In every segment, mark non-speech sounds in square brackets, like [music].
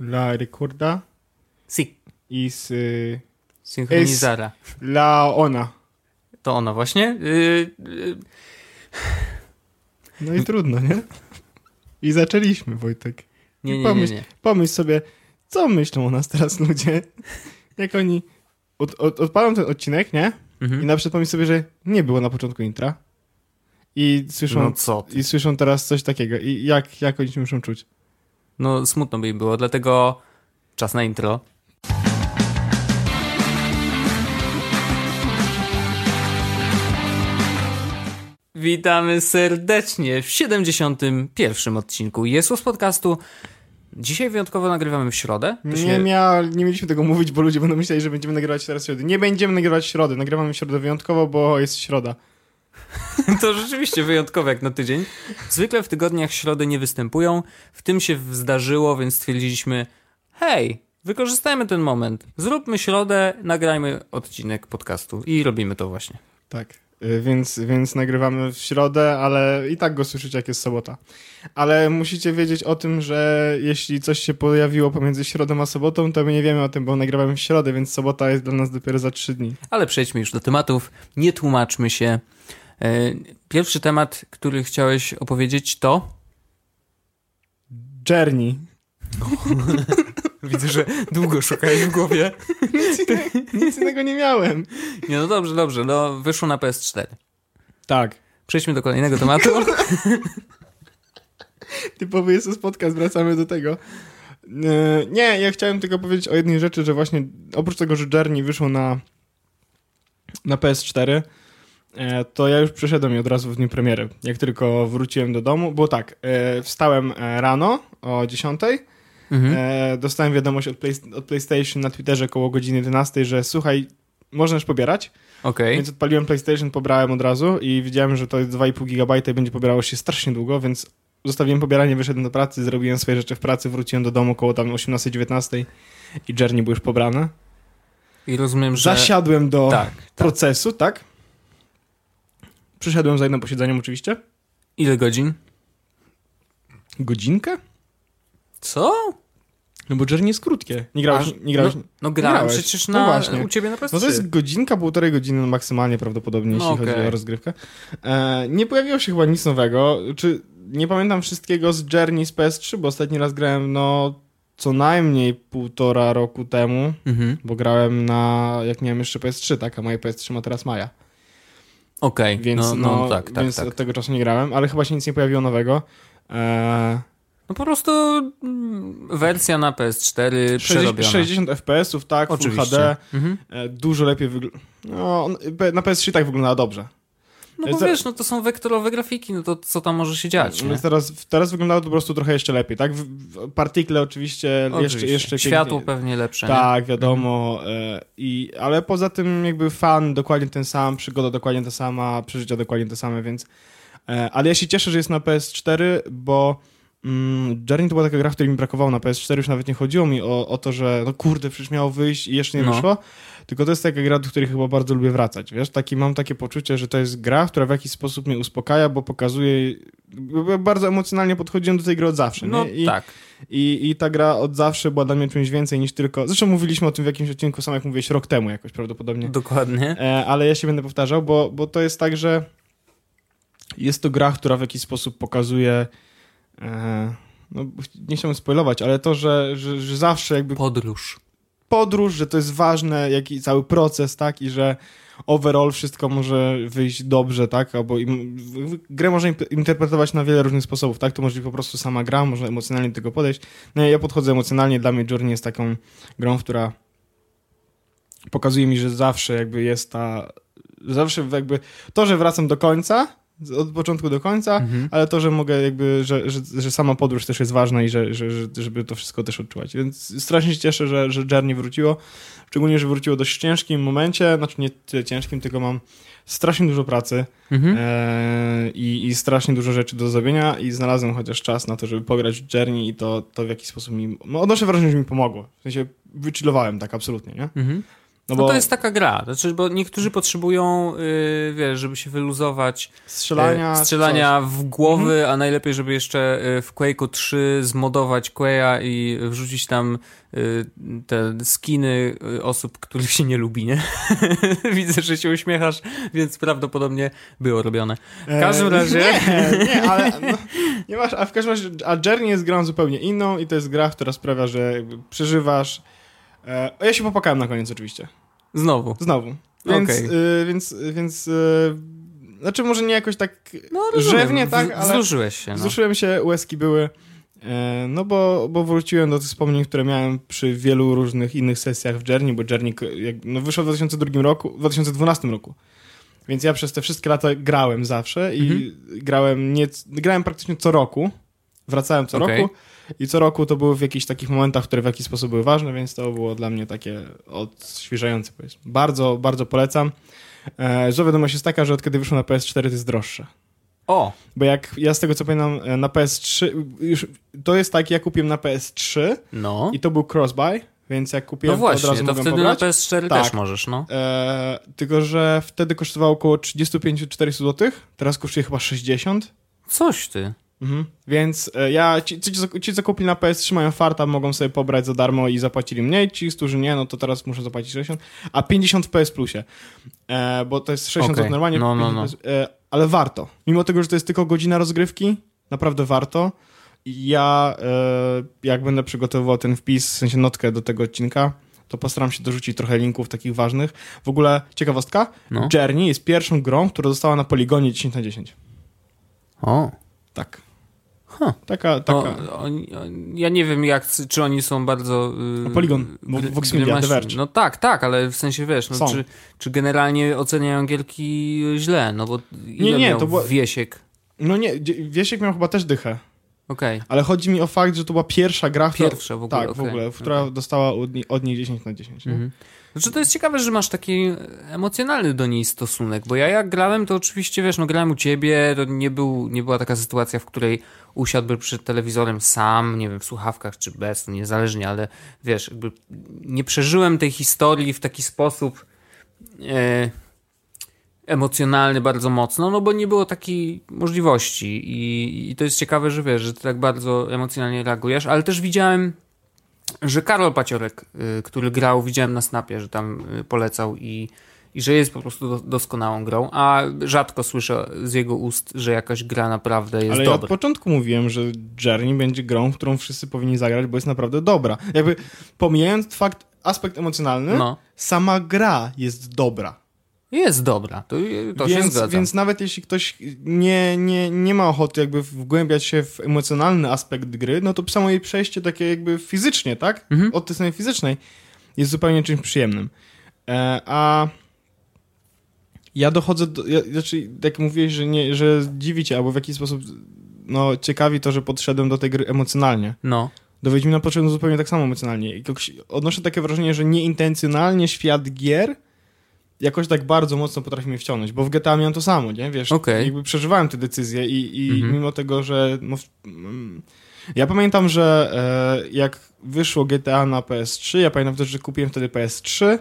La ricorda Si, is y, synchronizara. la ona. To ona właśnie. Yy, yy, No i trudno, nie? I zaczęliśmy, Wojtek. nie, nie, nie, Pomyśl, nie. pomyśl sobie, co myślą o nas teraz ludzie, jak oni od, od, odpalą ten odcinek, nie? I Mhm. na przykład pomyśl sobie, że nie było na początku intra. I słyszą, No co ty. i słyszą teraz coś takiego. I jak, jak oni się muszą czuć? No smutno by im było, dlatego czas na intro. Witamy serdecznie w 71. odcinku Jesus Podcastu. Dzisiaj wyjątkowo nagrywamy w środę. To Nie, się- mia, nie mieliśmy tego mówić, bo ludzie będą myśleli, że będziemy nagrywać teraz w środę. Nie będziemy nagrywać w środę. Nagrywamy w środę wyjątkowo, bo jest środa. [laughs] To rzeczywiście wyjątkowe jak na tydzień. Zwykle w tygodniach środy nie występują. W tym się zdarzyło, więc stwierdziliśmy: hej, wykorzystajmy ten moment. Zróbmy środę, nagrajmy odcinek podcastu. I robimy to właśnie. Tak. Y, Więc, więc nagrywamy w środę, ale i tak go słyszycie, jak jest sobota. Ale musicie wiedzieć o tym, że jeśli coś się pojawiło pomiędzy środą a sobotą, to my nie wiemy o tym, bo nagrywamy w środę, więc sobota jest dla nas dopiero za trzy dni. Ale przejdźmy już do tematów. Nie tłumaczmy się. E, Pierwszy temat, który chciałeś opowiedzieć, to. Journey. [laughs] Widzę, że długo szukałeś w głowie. [laughs] Nic, innego, nic innego nie miałem. Nie, no dobrze, dobrze. No, wyszło na PS4. Tak. Przejdźmy do kolejnego tematu. [laughs] Typowy jest to podcast, wracamy do tego. E, Nie, ja chciałem tylko powiedzieć o jednej rzeczy, że właśnie oprócz tego, że Journey wyszło na, na PS4, e, to ja już przeszedłem je od razu w dniu premiery. Jak tylko wróciłem do domu, bo tak, e, wstałem e, rano o 10, Mhm. e, dostałem wiadomość od, Play, od PlayStation na Twitterze koło godziny 11, że słuchaj, można już pobierać, Okej. więc odpaliłem PlayStation, pobrałem od razu i widziałem, że to jest 2,5 GB i będzie pobierało się strasznie długo, więc zostawiłem pobieranie, wyszedłem do pracy, zrobiłem swoje rzeczy w pracy, wróciłem do domu koło tam 18-19 i Journey był już pobrane. I rozumiem, że. Zasiadłem do Tak, tak. procesu, tak? Przyszedłem za jednym posiedzeniem oczywiście. Ile godzin? Godzinkę? Co? No bo Journey jest krótkie. Nie grałeś, Aż- nie grałeś... No, no grałem grałeś. przecież No na, właśnie. u ciebie na PS3. No to jest godzinka, półtorej godziny maksymalnie prawdopodobnie, jeśli No chodzi o rozgrywkę. E, nie pojawiło się chyba nic nowego. Czy nie pamiętam wszystkiego z Journey z PS3, bo ostatni raz grałem no co najmniej półtora roku temu, Mhm. bo grałem na, jak miałem jeszcze PS3, tak, a moje PS3 ma teraz Maja. Okej, Więc, no, no, no, tak, tak, więc tak. od tego czasu nie grałem, ale chyba się nic nie pojawiło nowego. E, No po prostu mm, wersja na PS4 60, przerobiona. 60 FPS-ów, tak, Full Oczywiście. HD, Mhm. e, dużo lepiej wygląda. No, na PS3 tak wygląda dobrze. No bo wiesz, no to są wektorowe grafiki, no to co tam może się dziać, nie? Więc teraz, teraz wyglądało to po prostu trochę jeszcze lepiej, tak? Partikle oczywiście, jeszcze, Oczywiście. jeszcze Światło pięknie- pewnie lepsze, nie? Tak, wiadomo. E, i, ale poza tym jakby fan dokładnie ten sam, przygoda dokładnie ta sama, przeżycia dokładnie te same, więc... E, ale ja się cieszę, że jest na PS4, bo mm, Journey to była taka gra, której mi brakowało na PS4, już nawet nie chodziło mi o, o to, że no kurde, przecież miało wyjść i jeszcze nie No. wyszło, tylko to jest taka gra, do której chyba bardzo lubię wracać, wiesz? Taki, mam takie poczucie, że to jest gra, która w jakiś sposób mnie uspokaja, bo pokazuje... Bardzo emocjonalnie podchodziłem do tej gry od zawsze, No? I, tak. i, I ta gra od zawsze była dla mnie czymś więcej niż tylko. Zresztą mówiliśmy o tym w jakimś odcinku, sam jak mówiłeś, rok temu jakoś prawdopodobnie. Dokładnie. E, ale ja się będę powtarzał, bo, bo to jest tak, że jest to gra, która w jakiś sposób pokazuje. E, no, nie chciałbym spoilować, ale to, że, że, że zawsze jakby Podróż. Podróż, że to jest ważne, jaki cały proces, tak, i że overall wszystko może wyjść dobrze, tak, albo im, grę można interpretować na wiele różnych sposobów, tak, to może być po prostu sama gra, można emocjonalnie do tego podejść. No ja podchodzę emocjonalnie, dla mnie Journey jest taką grą, która pokazuje mi, że zawsze jakby jest ta, zawsze jakby to, że wracam do końca, od początku do końca, Mhm. ale to, że mogę jakby, że, że, że sama podróż też jest ważna i że, że, że, żeby to wszystko też odczuwać. Więc strasznie się cieszę, że, że Journey wróciło. Szczególnie, że wróciło w dość ciężkim momencie, znaczy nie tyle ciężkim, tylko mam strasznie dużo pracy Mhm. e, i, i strasznie dużo rzeczy do zrobienia i znalazłem chociaż czas na to, żeby pograć w Journey i to, to w jakiś sposób mi, no odnoszę wrażenie, że mi pomogło. W sensie wychillowałem tak absolutnie, nie? Mhm. No, bo no to jest taka gra, znaczy, bo niektórzy potrzebują, yy, wiesz, żeby się wyluzować strzelania, yy, strzelania w głowy, mhm. a najlepiej, żeby jeszcze yy, w Quake'u 3 zmodować Quake'a i wrzucić tam yy, te skiny yy, osób, których się nie lubi, nie? [laughs] Widzę, że się uśmiechasz, więc prawdopodobnie było robione. W każdym eee, razie... Nie, [laughs] nie, ale... No, nie masz, a w każdym razie, a Journey jest grą zupełnie inną i to jest gra, która sprawia, że przeżywasz... E, ja się popakałem na koniec oczywiście. Znowu. Znowu. Więc, okay. y, więc, więc y, znaczy może nie jakoś tak no, rzewnie, tak, ale... Wzruszyłeś się, no. Wzruszyłem się, łezki były. E, no bo, bo wróciłem do tych wspomnień, które miałem przy wielu różnych innych sesjach w Journey, bo Journey jak, no, wyszło w 2002 roku, w 2012 roku. Więc ja przez te wszystkie lata grałem zawsze i mhm. grałem nie, grałem praktycznie co roku. Wracałem co okay. roku i co roku to były w jakichś takich momentach, które w jakiś sposób były ważne, więc to było dla mnie takie odświeżające, powiedzmy. Bardzo, bardzo polecam. E, zła wiadomość jest taka, że od kiedy wyszło na PS4 to jest droższe. O! Bo jak ja z tego co pamiętam e, na PS3, już, to jest tak, ja kupiłem na PS3 no. i to był crossbuy, więc jak kupiłem no właśnie, to od razu to wtedy pobrać. na PS4 tak. też możesz, no. E, tylko, że wtedy kosztowało około 35-400 zł, teraz kosztuje chyba 60. Coś ty. Mhm. Więc e, ja, ci, ci, ci, co kupili na PS3 mają farta, mogą sobie pobrać za darmo i zapłacili mniej. Ci, którzy nie, no to teraz muszę zapłacić 60, a 50 w PS Plusie. E, bo to jest 60 okay. normalnie, no, no, no. E, ale warto. Mimo tego, że to jest tylko godzina rozgrywki, naprawdę warto. Ja, e, jak będę przygotowywał ten wpis, w sensie notkę do tego odcinka, to postaram się dorzucić trochę linków takich ważnych. W ogóle ciekawostka, no. Journey jest pierwszą grą, która została na poligonie 10 na 10. O. Tak. Huh. Taka, taka. O, ja nie wiem, jak, czy oni są bardzo. Yy, Polygon, Vox Media, The Verge. No tak, tak, ale w sensie wiesz, no, czy, czy generalnie oceniają gierki źle? No bo nie, nie, to była... Wiesiek. No nie, Wiesiek miał chyba też dychę. Okay. Ale chodzi mi o fakt, że to była pierwsza gra, która, Pierwsza w ogóle. Tak, okay. w ogóle, która okay. dostała od, od niej 10 na 10. Mhm. Znaczy to jest ciekawe, że masz taki emocjonalny do niej stosunek, bo ja jak grałem, to oczywiście, wiesz, no grałem u ciebie, to nie, był, nie była taka sytuacja, w której usiadłby przed telewizorem sam, nie wiem, w słuchawkach czy bez, no niezależnie, ale wiesz, jakby nie przeżyłem tej historii w taki sposób e, emocjonalny bardzo mocno, no bo nie było takiej możliwości I, i to jest ciekawe, że wiesz, że ty tak bardzo emocjonalnie reagujesz, ale też widziałem że Karol Paciorek, y, który grał, widziałem na Snapie, że tam y, polecał i, i że jest po prostu doskonałą grą, a rzadko słyszę z jego ust, że jakaś gra naprawdę jest Ale dobra. ja od początku mówiłem, że Journey będzie grą, w którą wszyscy powinni zagrać, bo jest naprawdę dobra. Jakby pomijając fakt, aspekt emocjonalny, no. sama gra jest dobra. Jest dobra, to, to więc, się zgadza. Więc nawet jeśli ktoś nie, nie, nie ma ochoty jakby wgłębiać się w emocjonalny aspekt gry, no to samo jej przejście takie jakby fizycznie, tak? Mhm. Od tej strony fizycznej jest zupełnie czymś przyjemnym. E, a ja dochodzę do... Ja, znaczy, jak mówiłeś, że, nie, że dziwicie, albo w jakiś sposób no, ciekawi to, że podszedłem do tej gry emocjonalnie. No. Do Wiedźmina podszedłem zupełnie tak samo emocjonalnie. Odnoszę takie wrażenie, że nieintencjonalnie świat gier jakoś tak bardzo mocno potrafi mnie wciągnąć, bo w GTA miałem to samo, nie? Wiesz, okay. jakby przeżywałem te decyzje i, i mhm. mimo tego, że no, ja pamiętam, że e, jak wyszło GTA na PS3, ja pamiętam też, że kupiłem wtedy PS3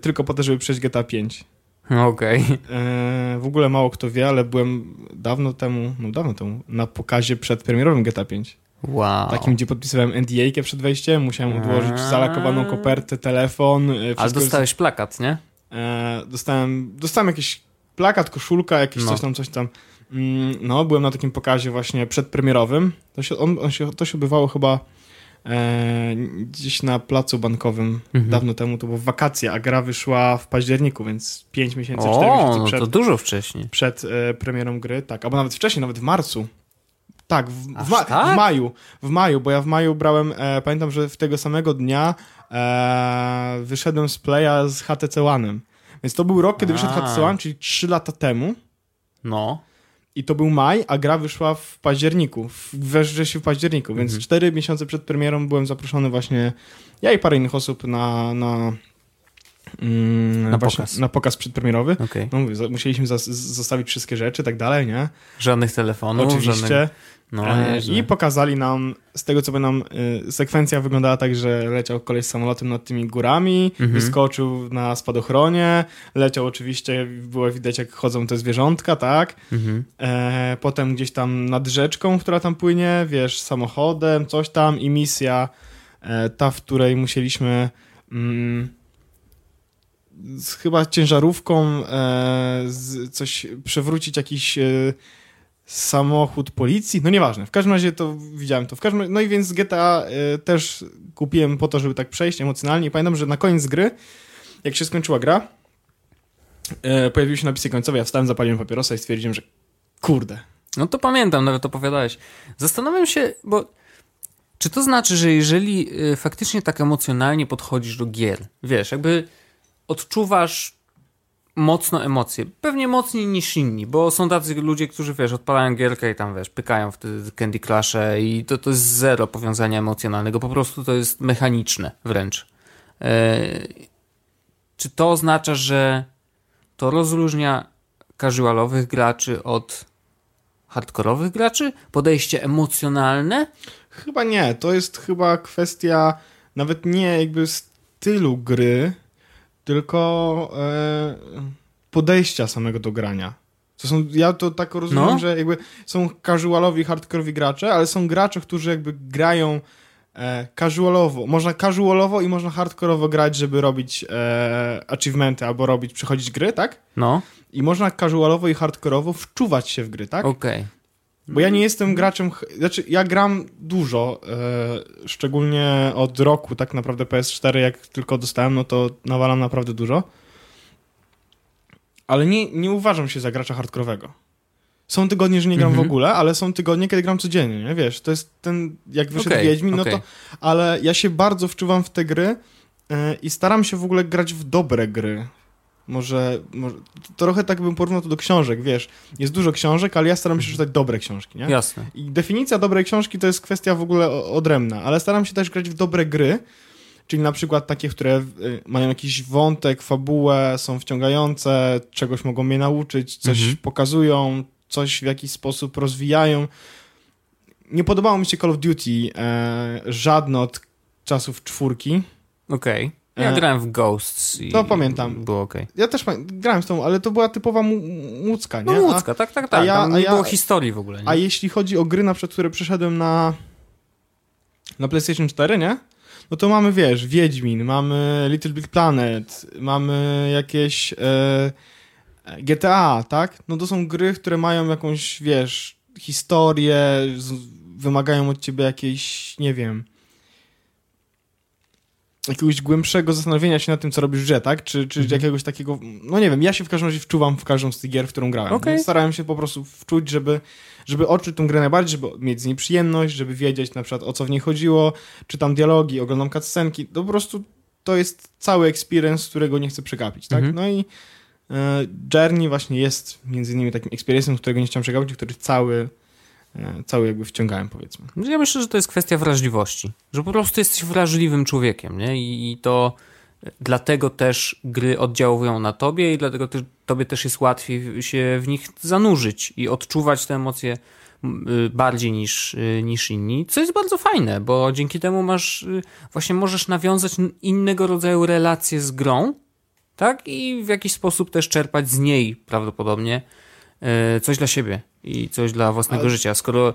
tylko po to, żeby przejść GTA 5. Okej. Okay. E, w ogóle mało kto wie, ale byłem dawno temu, no dawno temu, na pokazie przedpremierowym GTA 5. Wow. Takim, gdzie podpisywałem NDA przed wejściem, musiałem odłożyć zalakowaną kopertę, telefon. E, Ale dostałeś plakat, nie? E, dostałem, dostałem jakiś plakat, koszulka, jakieś no. coś tam, coś tam. Mm, no, byłem na takim pokazie właśnie przedpremierowym. To się, on, on się, to się odbywało chyba e, gdzieś na placu bankowym mhm. dawno temu. To było wakacje, a gra wyszła w październiku, więc 5 miesięcy, 4 miesiące no przed. to dużo wcześniej. Przed e, premierą gry, tak. Albo nawet wcześniej, nawet w marcu. Tak, w, w, ma tak? w, maju, w maju, bo ja w maju brałem, e, pamiętam, że w tego samego dnia e, wyszedłem z Playa z HTC One'em. Więc to był rok, kiedy wyszedł HTC One, czyli 3 lata temu. No. I to był maj, a gra wyszła w październiku, we wrześniu w październiku, mhm. więc 4 miesiące przed premierą byłem zaproszony właśnie, ja i parę innych osób na, na Mm, na, pokaz. na pokaz przedpremierowy. Okay. No mówię, musieliśmy zostawić wszystkie rzeczy, tak dalej, nie? Żadnych telefonów. Oczywiście. Żadnych... No, E. I pokazali nam, z tego co pamiętam, y, sekwencja wyglądała tak, że leciał koleś samolotem nad tymi górami, Mhm. wyskoczył na spadochronie, leciał oczywiście, było widać jak chodzą te zwierzątka, tak? Mhm. E, potem gdzieś tam nad rzeczką, która tam płynie, wiesz, samochodem, coś tam i misja, e, ta, w której musieliśmy mm, z chyba ciężarówką e, z, coś przewrócić jakiś e, samochód policji, no nieważne, w każdym razie to widziałem to, w każdym no i więc GTA e, też kupiłem po to, żeby tak przejść emocjonalnie. I pamiętam, że na koniec gry, jak się skończyła gra, e, pojawiły się napisy końcowe, ja wstałem, zapaliłem papierosa i stwierdziłem, że kurde, No to pamiętam, nawet opowiadałeś. Zastanawiam się, bo czy to znaczy, że jeżeli y, faktycznie tak emocjonalnie podchodzisz do gier, wiesz, jakby odczuwasz mocno emocje, pewnie mocniej niż inni, bo są tacy ludzie, którzy, wiesz, odpalają gierkę i tam, wiesz, pykają w te Candy Crush'e i to, to jest zero powiązania emocjonalnego, po prostu to jest mechaniczne wręcz. E, czy to oznacza, że to rozróżnia casualowych graczy od hardkorowych graczy? Podejście emocjonalne? Chyba nie, to jest chyba kwestia nawet nie jakby stylu gry, tylko e, podejścia samego do grania. To są, ja to tak rozumiem, No. że jakby są casualowi, hardkorowi gracze, ale są gracze, którzy jakby grają e, casualowo. Można casualowo i można hardkorowo grać, żeby robić e, achievementy albo robić, przechodzić gry, tak? No, I można casualowo i hardkorowo wczuwać się w gry, tak? okej. Bo ja nie jestem graczem, ch- znaczy ja gram dużo, e, szczególnie od roku tak naprawdę PS4, jak tylko dostałem, no to nawalam naprawdę dużo. Ale nie, nie uważam się za gracza hardkorowego. Są tygodnie, że nie gram Mhm. w ogóle, ale są tygodnie, kiedy gram codziennie, nie? Wiesz, to jest ten, jak wyszedł Okej, Wiedźmin, no okej. to... Ale ja się bardzo wczuwam w te gry e, i staram się w ogóle grać w dobre gry. Może, może trochę tak bym porównał to do książek, wiesz. Jest dużo książek, ale ja staram się czytać dobre książki, nie? Jasne. I definicja dobrej książki to jest kwestia w ogóle odrębna, ale staram się też grać w dobre gry, czyli na przykład takie, które y, mają jakiś wątek, fabułę, są wciągające, czegoś mogą mnie nauczyć, coś Mhm. pokazują, coś w jakiś sposób rozwijają. Nie podobało mi się Call of Duty e, żadne od czasów czwórki. Okej. Ja E, grałem w Ghosts i to pamiętam. było okej. Ja też grałem z tą, ale to była typowa mu- łódzka, nie? No łódzka, tak, tak, tak. a ja- a nie ja- było historii w ogóle, nie? A jeśli chodzi o gry, na przykład, które przeszedłem na, na PlayStation 4, nie? No to mamy, wiesz, Wiedźmin, mamy Little Big Planet, mamy jakieś e, GTA, tak? No to są gry, które mają jakąś, wiesz, historię, z, wymagają od ciebie jakiejś, nie wiem, jakiegoś głębszego zastanowienia się nad tym, co robisz w grze, tak? Czy, czy Mhm. jakiegoś takiego, no nie wiem, ja się w każdym razie wczuwam w każdą z tych gier, w którą grałem. No, Starałem się po prostu wczuć, żeby, żeby odczuć tą grę najbardziej, żeby mieć z niej przyjemność, żeby wiedzieć na przykład o co w niej chodziło, czytam dialogi, oglądam cutscenki, to po prostu to jest cały experience, którego nie chcę przegapić, tak? Mhm. No i e, Journey właśnie jest między innymi takim experience'em, którego nie chciałem przegapić, który cały, cały jakby wciągałem, powiedzmy. Ja myślę, że to jest kwestia wrażliwości. Że po prostu jesteś wrażliwym człowiekiem, nie? I, i to dlatego też gry oddziałują na tobie i dlatego tobie też jest łatwiej się w nich zanurzyć i odczuwać te emocje y, bardziej niż, y, niż inni, co jest bardzo fajne, bo dzięki temu masz, y, właśnie możesz nawiązać innego rodzaju relacje z grą, tak? I w jakiś sposób też czerpać z niej prawdopodobnie e, coś dla siebie i coś dla własnego Ale- życia. Skoro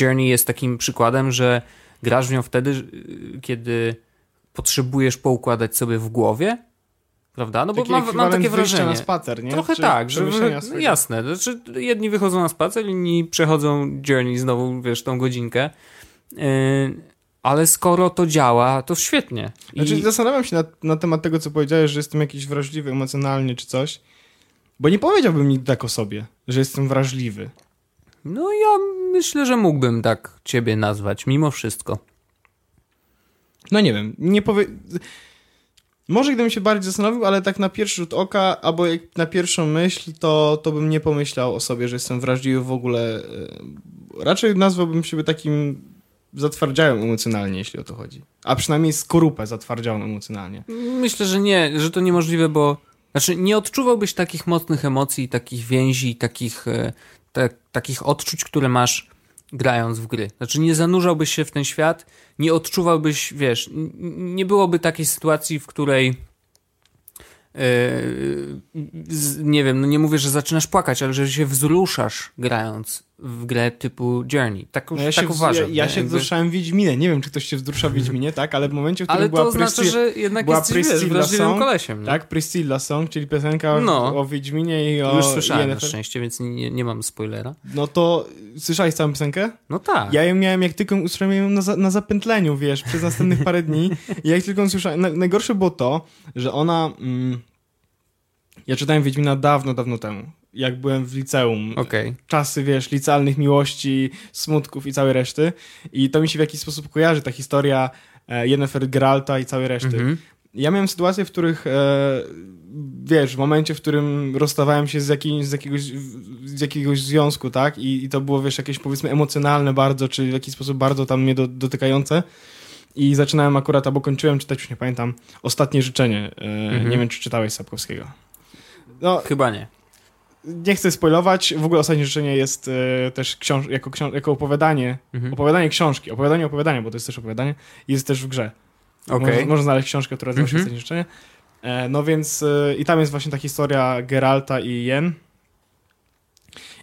Journey jest takim przykładem, że grasz w nią wtedy, kiedy potrzebujesz poukładać sobie w głowie, prawda? No bo mam, mam takie wrażenie. na spacer, nie? Trochę Czy tak, że no jasne. Znaczy, jedni wychodzą na spacer, inni przechodzą Journey znowu, wiesz, tą godzinkę. Yy, ale skoro to działa, to świetnie. I... Znaczy, zastanawiam się na, na temat tego, co powiedziałeś, że jestem jakiś wrażliwy emocjonalnie czy coś, bo nie powiedziałbym nigdy tak o sobie, że jestem wrażliwy. No ja myślę, że mógłbym tak ciebie nazwać, mimo wszystko. No nie wiem, nie powie... Może gdybym się bardziej zastanowił, ale tak na pierwszy rzut oka, albo jak na pierwszą myśl, to, to bym nie pomyślał o sobie, że jestem wrażliwy w ogóle. e, Raczej nazwałbym siebie takim zatwardziałym emocjonalnie, jeśli o to chodzi. A przynajmniej skorupę zatwardziałą emocjonalnie. Myślę, że nie, że to niemożliwe, bo znaczy nie odczuwałbyś takich mocnych emocji, takich więzi, takich, e, te, takich odczuć, które masz, grając w gry. Znaczy nie zanurzałbyś się w ten świat, nie odczuwałbyś, wiesz, nie byłoby takiej sytuacji, w której Yy, nie wiem, no nie mówię, że zaczynasz płakać, ale że się wzruszasz grając w grę typu Journey. Tak, no ja tak się, uważam. Ja, ja się jakby... wzruszałem Wiedźminie. Nie wiem, czy ktoś się wzrusza w Wiedźminie, tak? Ale w momencie, w którym ale była to znaczy, że jednak była jesteś, Priscilla song, kolesiem. Nie? Tak, Priscilla Song, czyli piosenka no. o Wiedźminie i o... Już słyszałem na szczęście, więc nie, nie mam spoilera. No to słyszałeś całą piosenkę? No tak. Ja ją miałem, jak tylko usłyszałem na, na zapętleniu, wiesz, przez następnych parę dni. I jak tylko usłyszałem... Na, najgorsze było to, że ona... Mm, ja czytałem Wiedźmina dawno, dawno temu. Jak byłem w liceum. Okay. Czasy, wiesz, licealnych miłości, smutków i całej reszty. I to mi się w jakiś sposób kojarzy, ta historia e, Yennefer Geralta i całej reszty. Mm -hmm. Ja miałem sytuacje, w których, e, wiesz, w momencie, w którym rozstawałem się z, z, jakiegoś, z jakiegoś związku, tak? I, I, to było, wiesz, jakieś powiedzmy emocjonalne bardzo, czy w jakiś sposób bardzo tam mnie do, dotykające. I zaczynałem akurat, albo kończyłem czytać, już nie pamiętam, Ostatnie Życzenie. E, mm -hmm. Nie wiem, czy czytałeś Sapkowskiego. No, Chyba nie. Nie chcę spoilować. W ogóle Ostatnie Życzenie jest e, też książ jako, książ jako opowiadanie. Mhm. Opowiadanie książki. Opowiadanie opowiadania, bo to jest też opowiadanie. Jest też w grze. Okay. Można, można znaleźć książkę, która nazywa się mhm. Ostatnie Życzenie. E, no więc e, i tam jest właśnie ta historia Geralta i Jen.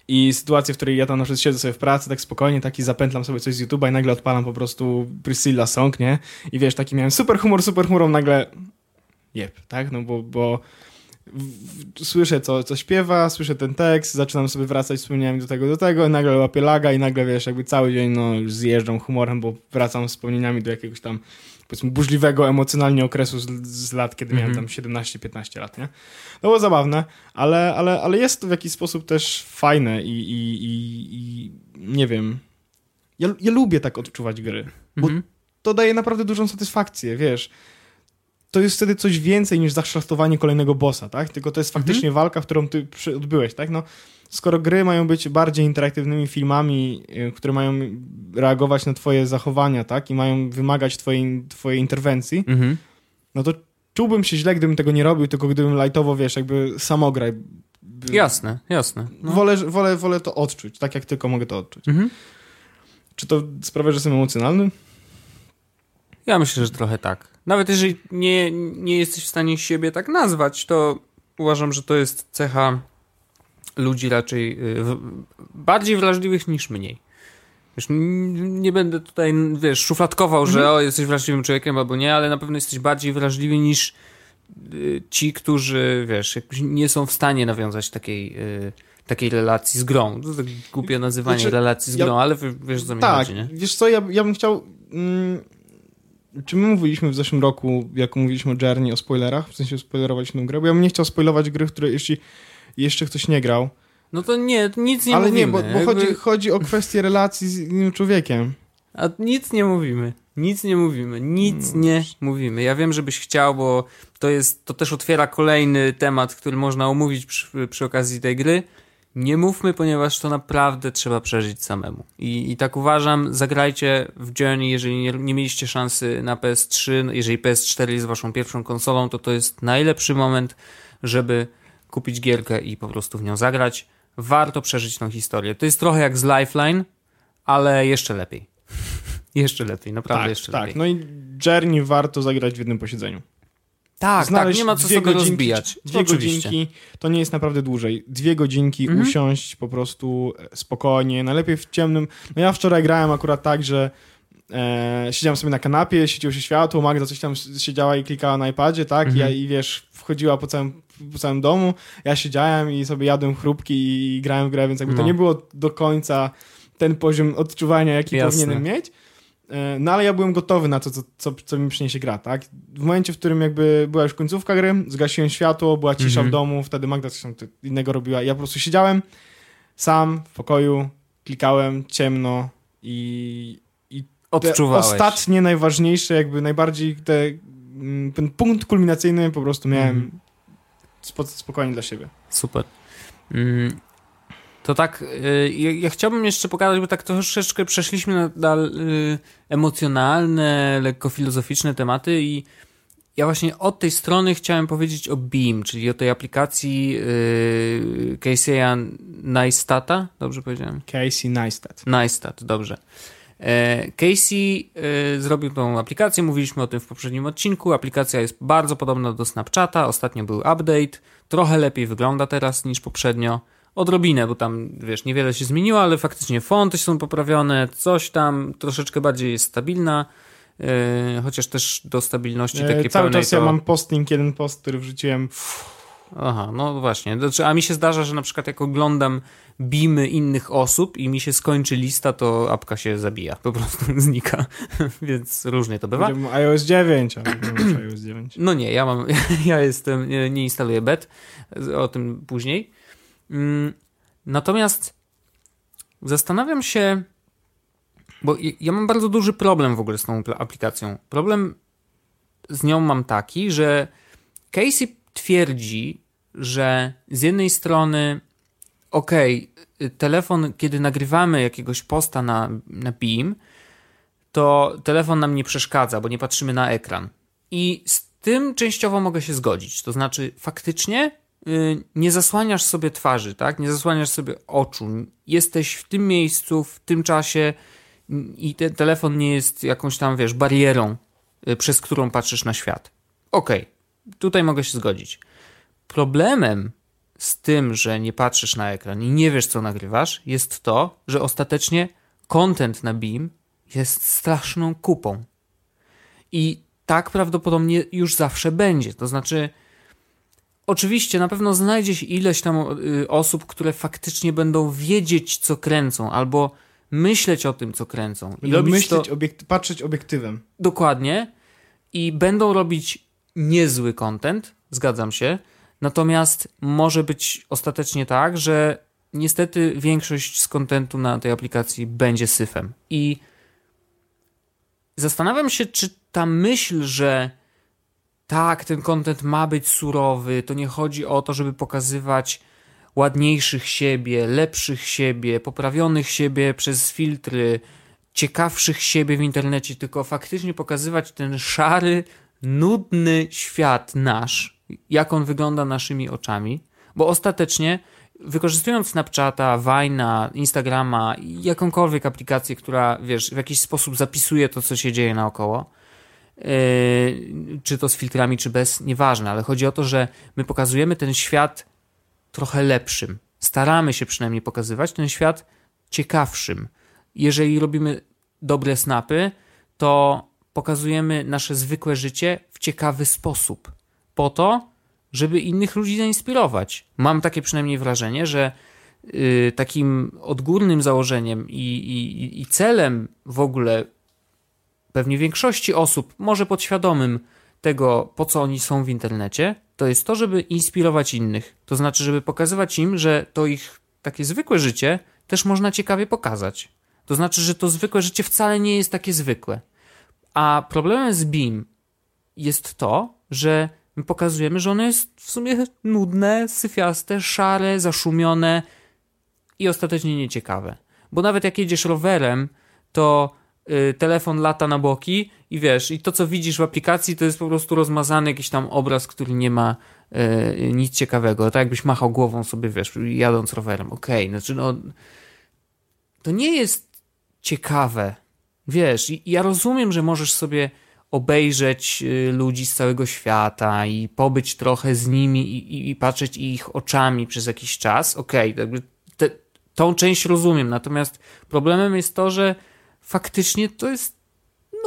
I sytuację, w której ja tam na przykład siedzę sobie w pracy, tak spokojnie, taki zapętlam sobie coś z YouTube'a i nagle odpalam po prostu Priscilla Song, nie? I wiesz, taki miałem super humor, super humor, nagle jep, tak? No bo, bo słyszę, co, co śpiewa, słyszę ten tekst, zaczynam sobie wracać wspomnieniami do tego, do tego, i nagle łapię laga i nagle, wiesz, jakby cały dzień, no, już zjeżdżam humorem, bo wracam wspomnieniami do jakiegoś tam, powiedzmy, burzliwego emocjonalnie okresu z, z lat, kiedy miałem mhm. tam 17-15 lat, nie? To było zabawne, ale, ale, ale jest to w jakiś sposób też fajne i, i, i, i nie wiem, ja, ja lubię tak odczuwać gry, bo mhm. to daje naprawdę dużą satysfakcję, wiesz, to jest wtedy coś więcej niż zaszlachtowanie kolejnego bossa, tak? Tylko to jest mhm. faktycznie mhm. walka, którą ty odbyłeś, tak? No, skoro gry mają być bardziej interaktywnymi filmami, y, które mają reagować na twoje zachowania, tak? I mają wymagać twojej, twojej interwencji, mhm. no to czułbym się źle, gdybym tego nie robił, tylko gdybym lightowo, wiesz, jakby samograj. Jasne, jasne. No. Wolę, wolę, wolę to odczuć, tak jak tylko mogę to odczuć. Mhm. Czy to sprawia, że jestem emocjonalny? Ja myślę, że trochę tak. Nawet jeżeli nie, nie jesteś w stanie siebie tak nazwać, to uważam, że to jest cecha ludzi raczej y, bardziej wrażliwych niż mniej. Wiesz, nie będę tutaj, wiesz, szufladkował, mhm. że o, jesteś wrażliwym człowiekiem albo nie, ale na pewno jesteś bardziej wrażliwy niż y, ci, którzy, wiesz, nie są w stanie nawiązać takiej, y, takiej relacji z grą. To tak głupie nazywanie znaczy, relacji z grą, ale wiesz, co mi tak, chodzi, nie? wiesz co, ja, ja bym chciał... Mm czy my mówiliśmy w zeszłym roku, jak mówiliśmy o Journey, o spoilerach, w sensie spoilerować tę grę? Bo ja bym nie chciał spoilować gry, które jeśli jeszcze ktoś nie grał. No to nie, nic nie Ale mówimy. Ale nie, bo, bo chodzi, chodzi o kwestię relacji z innym człowiekiem. A nic nie mówimy. Nic nie mówimy. Nic no, nie mówimy. Ja wiem, żebyś chciał, bo to jest, to też otwiera kolejny temat, który można omówić przy, przy okazji tej gry nie mówmy, ponieważ to naprawdę trzeba przeżyć samemu. I, i tak uważam, zagrajcie w Journey, jeżeli nie, nie, mieliście szansy na PS3, jeżeli PS4 jest waszą pierwszą konsolą, to to jest najlepszy moment, żeby kupić gierkę i po prostu w nią zagrać. Warto przeżyć tą historię. To jest trochę jak z Lifeline, ale jeszcze lepiej. [laughs] jeszcze lepiej, naprawdę tak, jeszcze tak. lepiej. No i Journey warto zagrać w jednym posiedzeniu. Tak, tak, nie ma co sobie godzinki, rozbijać. Dwie Oczywiście. godzinki to nie jest naprawdę dłużej. Dwie godzinki mhm. usiąść po prostu e, spokojnie, najlepiej w ciemnym. No ja wczoraj grałem akurat tak, że e, siedziałem sobie na kanapie, świeciło się światło, Magda coś tam siedziała i klikała na iPadzie, tak? Mhm. Ja, I wiesz, wchodziła po całym, po całym domu, ja siedziałem i sobie jadłem chrupki i, i grałem w grę, więc jakby no. to nie było do końca ten poziom odczuwania, jaki Jasne. powinienem mieć. E, no ale ja byłem gotowy na to, co, co, co mi przyniesie gra, tak? W momencie, w którym jakby była już końcówka gry, zgasiłem światło, była cisza w mhm. domu, wtedy Magda coś tam innego robiła. Ja po prostu siedziałem sam w pokoju, klikałem ciemno i, i Odczuwałeś. ostatnie, najważniejsze, jakby najbardziej te, mm, ten punkt kulminacyjny po prostu miałem mm. spokojnie dla siebie. Super. Mm, to tak, y, ja chciałbym jeszcze pokazać, bo tak troszeczkę przeszliśmy na, na y, emocjonalne, lekko filozoficzne tematy i ja właśnie od tej strony chciałem powiedzieć o Beam, czyli o tej aplikacji yy, Casey'a Neistata, dobrze powiedziałem? Casey Neistat. Neistat, dobrze. E, Casey e, zrobił tą aplikację, mówiliśmy o tym w poprzednim odcinku. Aplikacja jest bardzo podobna do Snapchata. Ostatnio był update, trochę lepiej wygląda teraz niż poprzednio. Odrobinę, bo tam wiesz, niewiele się zmieniło, ale faktycznie fonty są poprawione, coś tam troszeczkę bardziej jest stabilna. E, chociaż też do stabilności takiej Cały pełnej czas to... ja mam posting, jeden post, który wrzuciłem. Aha, no właśnie. Znaczy, a mi się zdarza, że na przykład jak oglądam bimy innych osób i mi się skończy lista, to apka się zabija, po prostu [laughs] znika, [laughs] więc różnie to bywa. IOS 9, ale nie masz iOS 9. No nie, ja mam, [laughs] ja jestem, nie, nie instaluję bet, o tym później. Mm, Natomiast zastanawiam się, bo ja- mam bardzo duży problem w ogóle z tą apl- aplikacją. Problem z nią mam taki, że Casey twierdzi, że z jednej strony, okej, y, telefon, kiedy nagrywamy jakiegoś posta na, na Beam, to telefon nam nie przeszkadza, bo nie patrzymy na ekran. I z tym częściowo mogę się zgodzić. To znaczy, faktycznie nie zasłaniasz sobie twarzy, tak? Nie zasłaniasz sobie oczu. Jesteś w tym miejscu, w tym czasie y, i ten telefon nie jest jakąś tam, wiesz, barierą, y, przez którą patrzysz na świat. Okej, tutaj mogę się zgodzić. Problemem z tym, że nie patrzysz na ekran i nie wiesz, co nagrywasz, jest to, że ostatecznie content na Beam jest straszną kupą. I tak prawdopodobnie już zawsze będzie. To znaczy, oczywiście na pewno znajdzie się ileś tam y, osób, które faktycznie będą wiedzieć, co kręcą, albo myśleć o tym, co kręcą. I myśleć, to obiekt- patrzeć obiektywem. dokładnie i będą robić niezły content, zgadzam się. Natomiast może być ostatecznie tak, że niestety większość z kontentu na tej aplikacji będzie syfem. I zastanawiam się, czy ta myśl, że tak, ten content ma być surowy, to nie chodzi o to, żeby pokazywać ładniejszych siebie, lepszych siebie, poprawionych siebie przez filtry, ciekawszych siebie w internecie, tylko faktycznie pokazywać ten szary, nudny świat nasz, jak on wygląda naszymi oczami, bo ostatecznie wykorzystując Snapchata, Vine'a, Instagrama, jakąkolwiek aplikację, która, wiesz, w jakiś sposób zapisuje to, co się dzieje naokoło, czy to z filtrami, czy bez, nieważne, ale chodzi o to, że my pokazujemy ten świat trochę lepszym. Staramy się przynajmniej pokazywać ten świat ciekawszym. Jeżeli robimy dobre snapy, to pokazujemy nasze zwykłe życie w ciekawy sposób. Po to, żeby innych ludzi zainspirować. Mam takie przynajmniej wrażenie, że y, takim odgórnym założeniem i, i, i celem w ogóle pewnie większości osób, może podświadomym tego, po co oni są w internecie, to jest to, żeby inspirować innych. To znaczy, żeby pokazywać im, że to ich takie zwykłe życie też można ciekawie pokazać. To znaczy, że to zwykłe życie wcale nie jest takie zwykłe. A problemem z BIM jest to, że my pokazujemy, że ono jest w sumie nudne, syfiaste, szare, zaszumione i ostatecznie nieciekawe. Bo nawet jak jedziesz rowerem, to telefon lata na boki i wiesz, i to co widzisz w aplikacji to jest po prostu rozmazany jakiś tam obraz, który nie ma y, nic ciekawego. Tak jakbyś machał głową sobie, wiesz, jadąc rowerem. Okej, znaczy no to nie jest ciekawe. Wiesz, ja rozumiem, że możesz sobie obejrzeć y, ludzi z całego świata i pobyć trochę z nimi i, i, i patrzeć ich oczami przez jakiś czas. Okej, te, tą część rozumiem, natomiast problemem jest to, że faktycznie to jest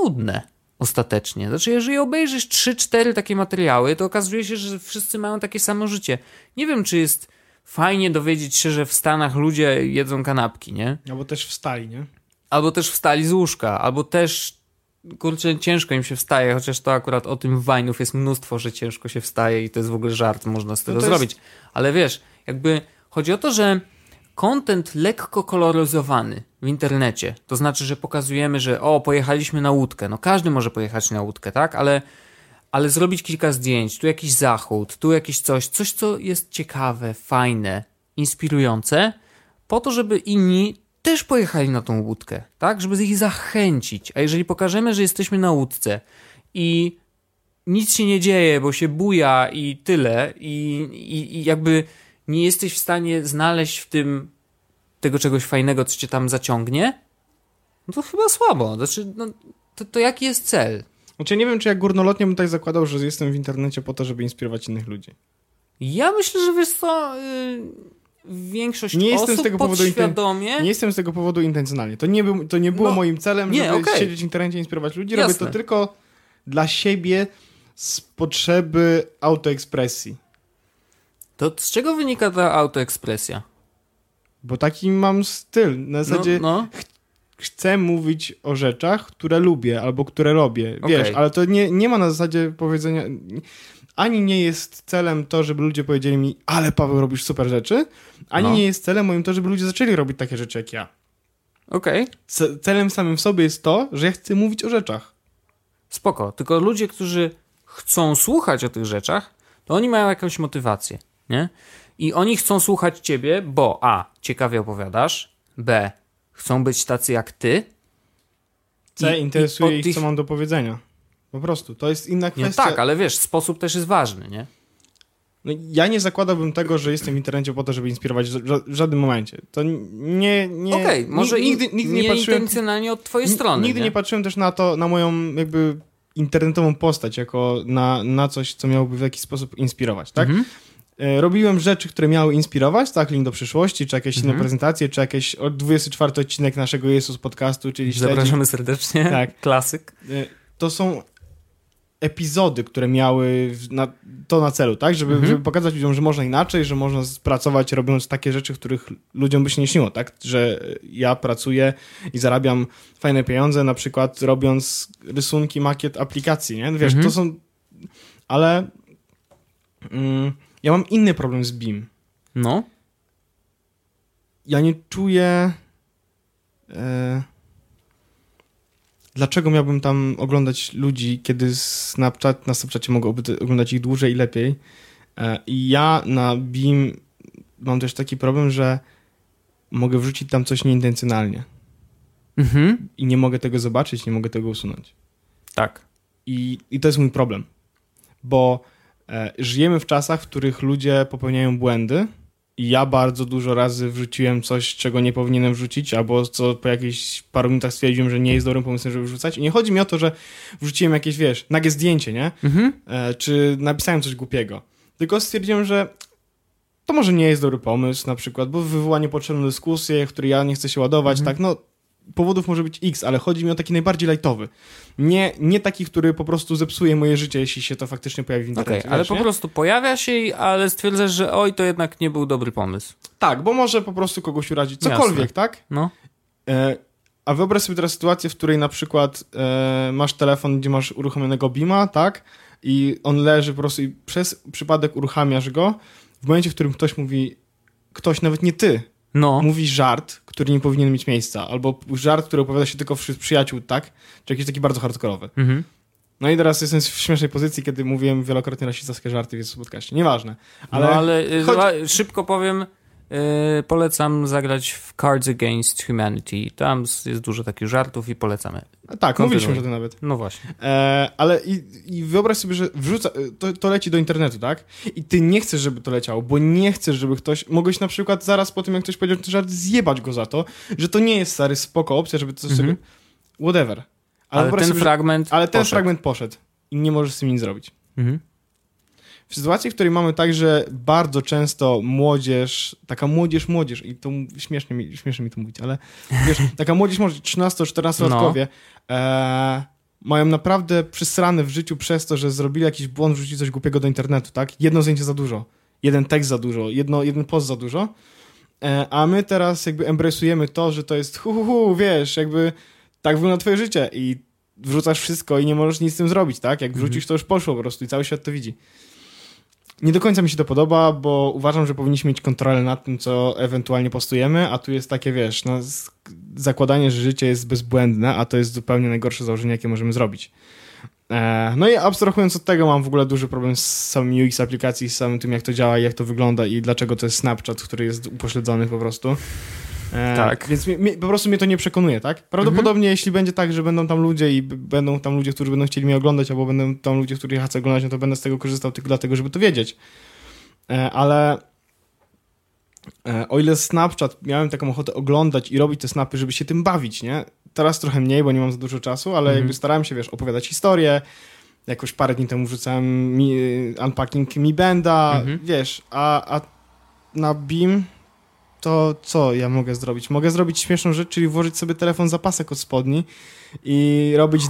nudne ostatecznie. Znaczy, jeżeli obejrzysz 3-4 takie materiały, to okazuje się, że wszyscy mają takie samo życie. Nie wiem, czy jest fajnie dowiedzieć się, że w Stanach ludzie jedzą kanapki, nie? Albo też wstali, nie? Albo też wstali z łóżka, albo też kurczę, ciężko im się wstaje, chociaż to akurat o tym w Wine'ów jest mnóstwo, że ciężko się wstaje i to jest w ogóle żart, można z tego to jest- zrobić. Ale wiesz, jakby chodzi o to, że content lekko koloryzowany w internecie, to znaczy, że pokazujemy, że o, pojechaliśmy na łódkę, no każdy może pojechać na łódkę, tak? Ale, ale zrobić kilka zdjęć, tu jakiś zachód, tu jakieś coś, coś, co jest ciekawe, fajne, inspirujące, po to, żeby inni też pojechali na tą łódkę, tak? Żeby ich zachęcić. A jeżeli pokażemy, że jesteśmy na łódce i nic się nie dzieje, bo się buja i tyle, i, i, i jakby nie jesteś w stanie znaleźć w tym tego czegoś fajnego, co cię tam zaciągnie, no to chyba słabo. Znaczy, no, to, to jaki jest cel? Znaczy, nie wiem, czy jak górnolotnie bym tak zakładał, że jestem w internecie po to, żeby inspirować innych ludzi. Ja myślę, że wiesz co, yy, większość Nie jestem osób z tego powodu podświadomie... Nie jestem z tego powodu intencjonalnie. To nie, był, to nie było No, moim celem, nie, żeby okej. siedzieć w internecie i inspirować ludzi. Jasne. Robię to tylko dla siebie z potrzeby autoekspresji. To z czego wynika ta autoekspresja? Bo taki mam styl. Na zasadzie no, no. chcę mówić o rzeczach, które lubię albo które robię. Wiesz, Okej. ale to nie, nie ma na zasadzie powiedzenia. Ani nie jest celem to, żeby ludzie powiedzieli mi, ale Paweł robisz super rzeczy, ani No. nie jest celem moim to, żeby ludzie zaczęli robić takie rzeczy jak ja. Okej, Ce- celem samym w sobie jest to, że ja chcę mówić o rzeczach. spoko. Tylko ludzie, którzy chcą słuchać o tych rzeczach, to oni mają jakąś motywację, nie? I oni chcą słuchać ciebie, bo a, ciekawie opowiadasz, b, chcą być tacy jak ty. C I- interesuje i ich, co mam do powiedzenia. Po prostu. To jest inna Nie, kwestia. tak, ale wiesz, sposób też jest ważny, nie? No, ja nie zakładałbym tego, że jestem w internecie po to, żeby inspirować w ża- w żadnym momencie. To nie... nie Okej, ni- może nigdy, nigdy, nigdy nie, nie patrzyłem... intencjonalnie od twojej strony, Nigdy nie? nie patrzyłem też na to, na moją jakby internetową postać, jako na, na coś, co miałoby w jakiś sposób inspirować, tak? Mhm. E, Robiłem rzeczy, które miały inspirować, tak? Link do przyszłości, czy jakieś inne Mhm. prezentacje, czy jakieś o, 24 odcinek naszego Jesus podcastu, czyli śledzi. Zapraszamy serdecznie. Tak. Klasyk. E, To są epizody, które miały na, to na celu, tak? Żeby, Mhm. żeby pokazać ludziom, że można inaczej, że można pracować robiąc takie rzeczy, których ludziom by się nie śniło, tak? Że ja pracuję i zarabiam fajne pieniądze, na przykład robiąc rysunki, makiet aplikacji, nie? Wiesz, Mhm. to są... Ale mm, ja mam inny problem z BIM. No. Ja nie czuję... E, dlaczego miałbym tam oglądać ludzi, kiedy Snapchat, na Snapchacie mogę oglądać ich dłużej i lepiej. E, I ja na BIM mam też taki problem, że mogę wrzucić tam coś nieintencjonalnie Mhm. i nie mogę tego zobaczyć, nie mogę tego usunąć. Tak. I, i to jest mój problem, bo żyjemy w czasach, w których ludzie popełniają błędy i ja bardzo dużo razy wrzuciłem coś, czego nie powinienem wrzucić, albo co po jakichś paru minutach stwierdziłem, że nie jest dobrym pomysłem, żeby wrzucać. I nie chodzi mi o to, że wrzuciłem jakieś, wiesz, nagie zdjęcie, nie? Mhm. E, czy napisałem coś głupiego. Tylko stwierdziłem, że to może nie jest dobry pomysł, na przykład, bo wywoła niepotrzebną dyskusję, w której ja nie chcę się ładować, Mhm. tak, no powodów może być x, ale chodzi mi o taki najbardziej lajtowy. Nie, nie taki, który po prostu zepsuje moje życie, jeśli się to faktycznie pojawi w internecie. ale wiesz, po nie? prostu pojawia się, i- ale stwierdzasz, że oj, to jednak nie był dobry pomysł. Tak, bo może po prostu kogoś urazić. Cokolwiek, Jasne. tak? No. E, a wyobraź sobie teraz sytuację, w której na przykład e, masz telefon, gdzie masz uruchomionego Bima, tak? I on leży po prostu i przez przypadek uruchamiasz go. W momencie, w którym ktoś mówi, ktoś, nawet nie ty, No. mówi żart, który nie powinien mieć miejsca, albo żart, który opowiada się tylko wśród przyjaciół, tak? Czy jakiś taki bardzo hardkorowy. Mhm. No i teraz jestem w śmiesznej pozycji, kiedy mówiłem wielokrotnie rasistowskie żarty w podcaście. Nieważne. Ale, no, ale y, chodzi- szybko powiem, y, polecam zagrać w Cards Against Humanity. Tam jest dużo takich żartów i polecamy. tak, mówiliśmy kontynuuj. o tym nawet. No właśnie. E, ale i, i wyobraź sobie, że wrzuca, to, to leci do internetu, tak? I ty nie chcesz, żeby to leciało, bo nie chcesz, żeby ktoś. Mogłeś na przykład zaraz po tym, jak ktoś powiedział ten żart, zjebać go za to, że to nie jest stary spoko opcja, żeby to Mhm. sobie. Whatever. Ale, wyobraź ten sobie, że- fragment ale ten poszedł. fragment poszedł i nie możesz z tym nic zrobić. Mhm. W sytuacji, w której mamy tak, że bardzo często młodzież, taka młodzież, młodzież, i to śmiesznie mi, śmiesznie mi to mówić, ale wiesz, [laughs] taka młodzież, może 13-14-latkowie, e, mają naprawdę przysrane w życiu przez to, że zrobili jakiś błąd, wrzucili coś głupiego do internetu, tak? Jedno zdjęcie za dużo, jeden tekst za dużo, jedno, jeden post za dużo, e, a my teraz jakby embrace'ujemy to, że to jest hu, hu, hu, wiesz, jakby tak wygląda twoje życie i wrzucasz wszystko i nie możesz nic z tym zrobić, tak? Jak wrzucisz, to już poszło po prostu i cały świat to widzi. Nie do końca mi się to podoba, bo uważam, że powinniśmy mieć kontrolę nad tym, co ewentualnie postujemy, a tu jest takie, wiesz, no, zakładanie, że życie jest bezbłędne, a to jest zupełnie najgorsze założenie, jakie możemy zrobić. E, no i abstrahując od tego, mam w ogóle duży problem z samym UX aplikacji, z samym tym, jak to działa jak to wygląda i dlaczego to jest Snapchat, który jest upośledzony po prostu. E, Tak. Więc mi, mi, po prostu mnie to nie przekonuje, tak? Prawdopodobnie jeśli będzie tak, że będą tam ludzie i będą tam ludzie, którzy będą chcieli mnie oglądać, albo będą tam ludzie, których ja chcę oglądać, no to będę z tego korzystał tylko dlatego, żeby to wiedzieć. E, ale e, o ile Snapchat miałem taką ochotę oglądać i robić te snapy, żeby się tym bawić, nie? Teraz trochę mniej, bo nie mam za dużo czasu, ale Mhm. jakby starałem się, wiesz, opowiadać historię. Jakoś parę dni temu wrzucałem mi, unpacking Mi Benda, Mhm. wiesz, a, a na Beam to co ja mogę zrobić? Mogę zrobić śmieszną rzecz, czyli włożyć sobie telefon za pasek od spodni i robić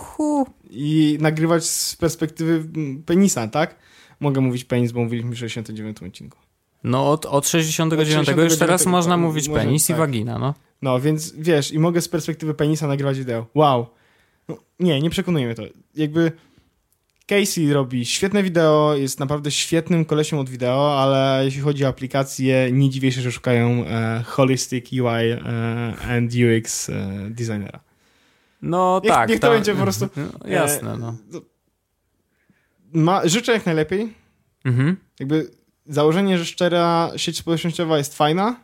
hu. i nagrywać z perspektywy mm, penisa, tak? Mogę mówić penis, bo mówiliśmy w 69 odcinku. No od, od 69 już 69 teraz można mówić może- penis i tak. wagina, no. No, więc wiesz, i mogę z perspektywy penisa nagrywać wideo. Wow. No, nie, nie przekonuje mnie to. Jakby Casey robi świetne wideo, jest naprawdę świetnym kolesiem od wideo, ale jeśli chodzi o aplikacje, nie dziwię się, że szukają e, holistic UI e, and UX e, designera. No Niech- tak. niech to będzie po prostu- [laughs] No, jasne, no. Ma, życzę jak najlepiej. Mhm. Jakby założenie, że szczera sieć społecznościowa jest fajna.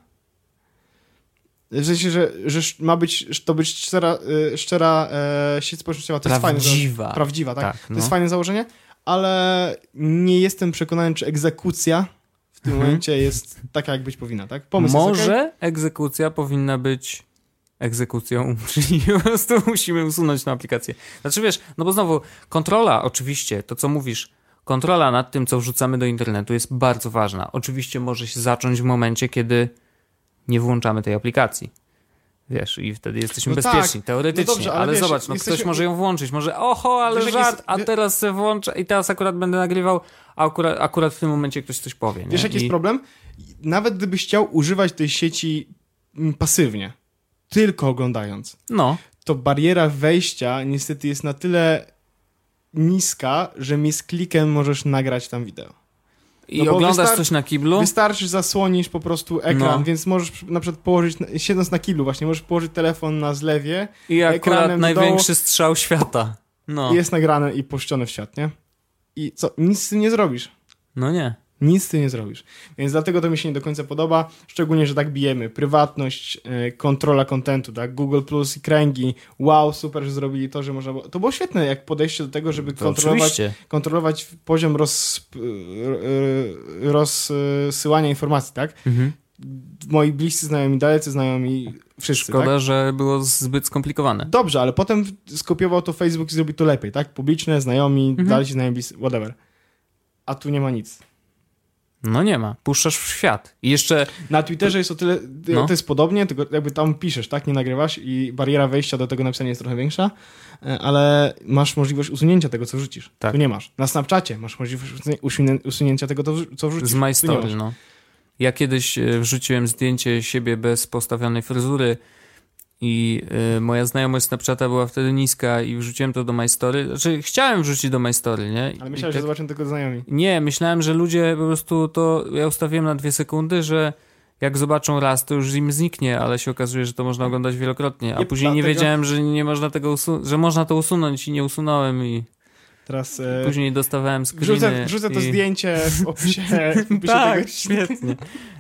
W sensie, że, że ma być, to być szczera, y, szczera e, sieć społecznościowa, to jest fajne. Prawdziwa. Prawdziwa, tak. Tak, To no. jest fajne założenie, ale nie jestem przekonany, czy egzekucja w tym Mhm. momencie jest taka, jak być powinna, tak? Pomysł Może okej. egzekucja powinna być egzekucją, [laughs] czyli po prostu musimy usunąć tę aplikację. Znaczy wiesz, no bo znowu kontrola, oczywiście, to co mówisz, kontrola nad tym, co wrzucamy do internetu jest bardzo ważna. Oczywiście może się zacząć w momencie, kiedy nie włączamy tej aplikacji. Wiesz, i wtedy jesteśmy No bezpieczni, tak. teoretycznie, No dobrze, ale ale wiesz, zobacz, no jesteśmy- ktoś może ją włączyć, może oho, ale Wiesz, żart, jest- a teraz se włączę i teraz akurat będę nagrywał, a akurat, akurat w tym momencie ktoś coś powie. Nie? Wiesz, jaki I... jest problem? Nawet gdybyś chciał używać tej sieci mm, pasywnie, tylko oglądając, No, to bariera wejścia niestety jest na tyle niska, że mi z klikiem możesz nagrać tam wideo. I No oglądasz coś na kiblu, Wystarczy zasłonisz po prostu ekran, No. więc możesz na przykład położyć, siedząc na kiblu właśnie, możesz położyć telefon na zlewie I akurat największy strzał świata. No. jest nagrane i puszczone w świat, nie? I co? Nic z tym nie zrobisz. no nie. Nic z tym nie zrobisz. Więc dlatego to mi się nie do końca podoba, szczególnie, że tak bijemy. Prywatność, e, kontrola kontentu, tak? Google Plus i kręgi. Wow, super, że zrobili to, że można było... To było świetne, jak podejście do tego, żeby To kontrolować, oczywiście. kontrolować poziom roz, e, rozsyłania informacji, tak? Mhm. Moi bliscy znajomi, dalecy znajomi, wszyscy, Szkoda, tak? że było zbyt skomplikowane. Dobrze, ale potem skopiował to Facebook i zrobił to lepiej, tak? Publiczne, znajomi, Mhm. dalsi znajomi, whatever. A tu nie ma nic. No nie ma. Puszczasz w świat. I jeszcze Na Twitterze jest o tyle, No. to jest podobnie, tylko jakby tam piszesz, tak, nie nagrywasz i bariera wejścia do tego napisania jest trochę większa, e, ale masz możliwość usunięcia tego, co wrzucisz. Tak. Tu nie masz. Na Snapchacie masz możliwość usunięcia tego, co wrzucisz. z My Story, no. Ja kiedyś e, wrzuciłem zdjęcie siebie bez postawionej fryzury i e, moja znajomość Snapchata była wtedy niska i wrzuciłem to do My Story. Znaczy, chciałem wrzucić do My Story, nie? Ale myślałem, tak- że zobaczę tylko znajomi. Nie, myślałem, że ludzie po prostu to. Ja ustawiłem na dwie sekundy, że jak zobaczą raz, to już im zniknie, ale się okazuje, że to można oglądać wielokrotnie. A Nie, później nie wiedziałem, że nie można tego usu- że można to usunąć i nie usunąłem i Teraz e, później dostawałem screeny. wrzucę, wrzucę to i... zdjęcie w [laughs] opisie, [laughs] w opisie Tak, tego świetnie.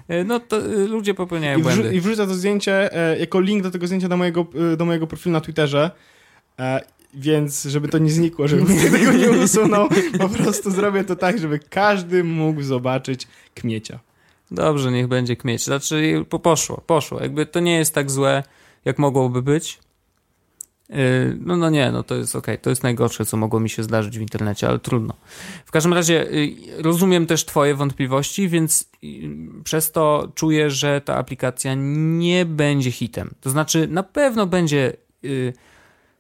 E, No to e, ludzie popełniają I, błędy. I wrzucę to zdjęcie e, jako link do tego zdjęcia do mojego, e, do mojego profilu na Twitterze. Więc, żeby to nie znikło, nikt [laughs] tego nie usunął, po prostu zrobię to tak, żeby każdy mógł zobaczyć kmiecia. Dobrze, niech będzie kmieć. Znaczy, po, poszło, poszło. Jakby to nie jest tak złe, jak mogłoby być. Yy, No, no nie, no to jest okej. To jest najgorsze, co mogło mi się zdarzyć w internecie, ale trudno. W każdym razie yy, rozumiem też twoje wątpliwości, więc yy, przez to czuję, że ta aplikacja nie będzie hitem. To znaczy, na pewno będzie yy,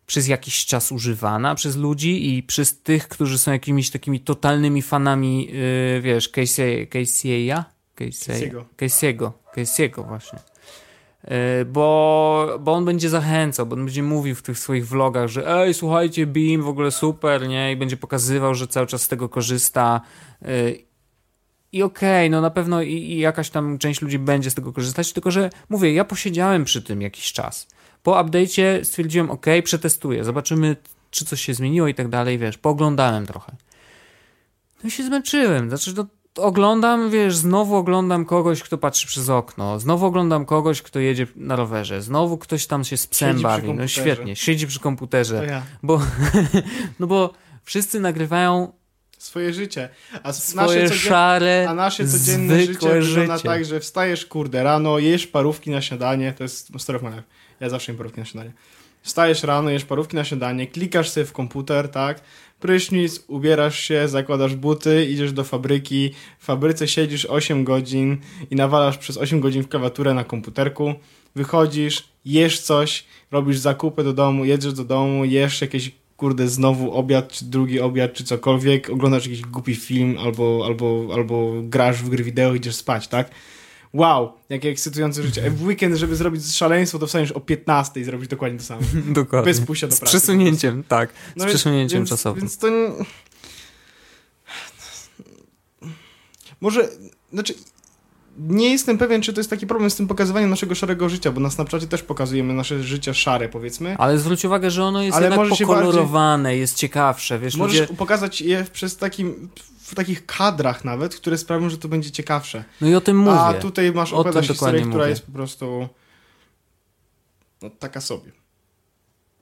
przez jakiś czas używana przez ludzi i przez tych, którzy są jakimiś takimi totalnymi fanami, yy, wiesz, Casey, Casey'a? Casey, Casey'ego. Casey'ego, Casey'ego właśnie. Yy, Bo, bo on będzie zachęcał, bo on będzie mówił w tych swoich vlogach, że ej, słuchajcie, Beam w ogóle super, nie? I będzie pokazywał, że cały czas z tego korzysta. Yy, I okej, no na pewno i, i jakaś tam część ludzi będzie z tego korzystać, tylko że mówię, ja posiedziałem przy tym jakiś czas. Po update'cie stwierdziłem, ok, przetestuję, zobaczymy, czy coś się zmieniło i tak dalej, wiesz, pooglądałem trochę. No i się zmęczyłem, znaczy, no, oglądam, wiesz, znowu oglądam kogoś, kto patrzy przez okno, znowu oglądam kogoś, kto jedzie na rowerze, znowu ktoś tam się z psem Siedzi bawi. No świetnie, siedzi przy komputerze, ja. bo, [laughs] no bo wszyscy nagrywają Swoje życie. A swoje nasze szare, A nasze codzienne życie wygląda życie. tak, że wstajesz, kurde, rano, jesz parówki na śniadanie, to jest life. Ja zawsze jem parówki na śniadanie. Wstajesz rano, jesz parówki na śniadanie, klikasz sobie w komputer, tak, prysznic, ubierasz się, zakładasz buty, idziesz do fabryki, w fabryce siedzisz 8 godzin i nawalasz przez 8 godzin w klawiaturę na komputerku, wychodzisz, jesz coś, robisz zakupy do domu, jedziesz do domu, jesz jakieś kurde, znowu obiad, czy drugi obiad, czy cokolwiek, oglądasz jakiś głupi film, albo, albo, albo grasz w gry wideo, idziesz spać, tak? Wow, jakie ekscytujące życie. W weekend, żeby zrobić szaleństwo, to wstaniesz o 15 i zrobić dokładnie to samo. [laughs] Dokładnie. Bez pójścia do Z pracy. przesunięciem, tak. Z No więc- przesunięciem więc, czasowym. Więc to... nie- Może, znaczy... Nie jestem pewien, czy to jest taki problem z tym pokazywaniem naszego szarego życia, bo na Snapchacie też pokazujemy nasze życie szare, powiedzmy. Ale zwróć uwagę, że ono jest Ale jednak pokolorowane, jest ciekawsze, wiesz, Możesz ludzie... pokazać je przez takim, w takich kadrach nawet, które sprawią, że to będzie ciekawsze. No i o tym mówię. A tutaj masz opowiadać historię, która mówię. jest po prostu no, taka sobie.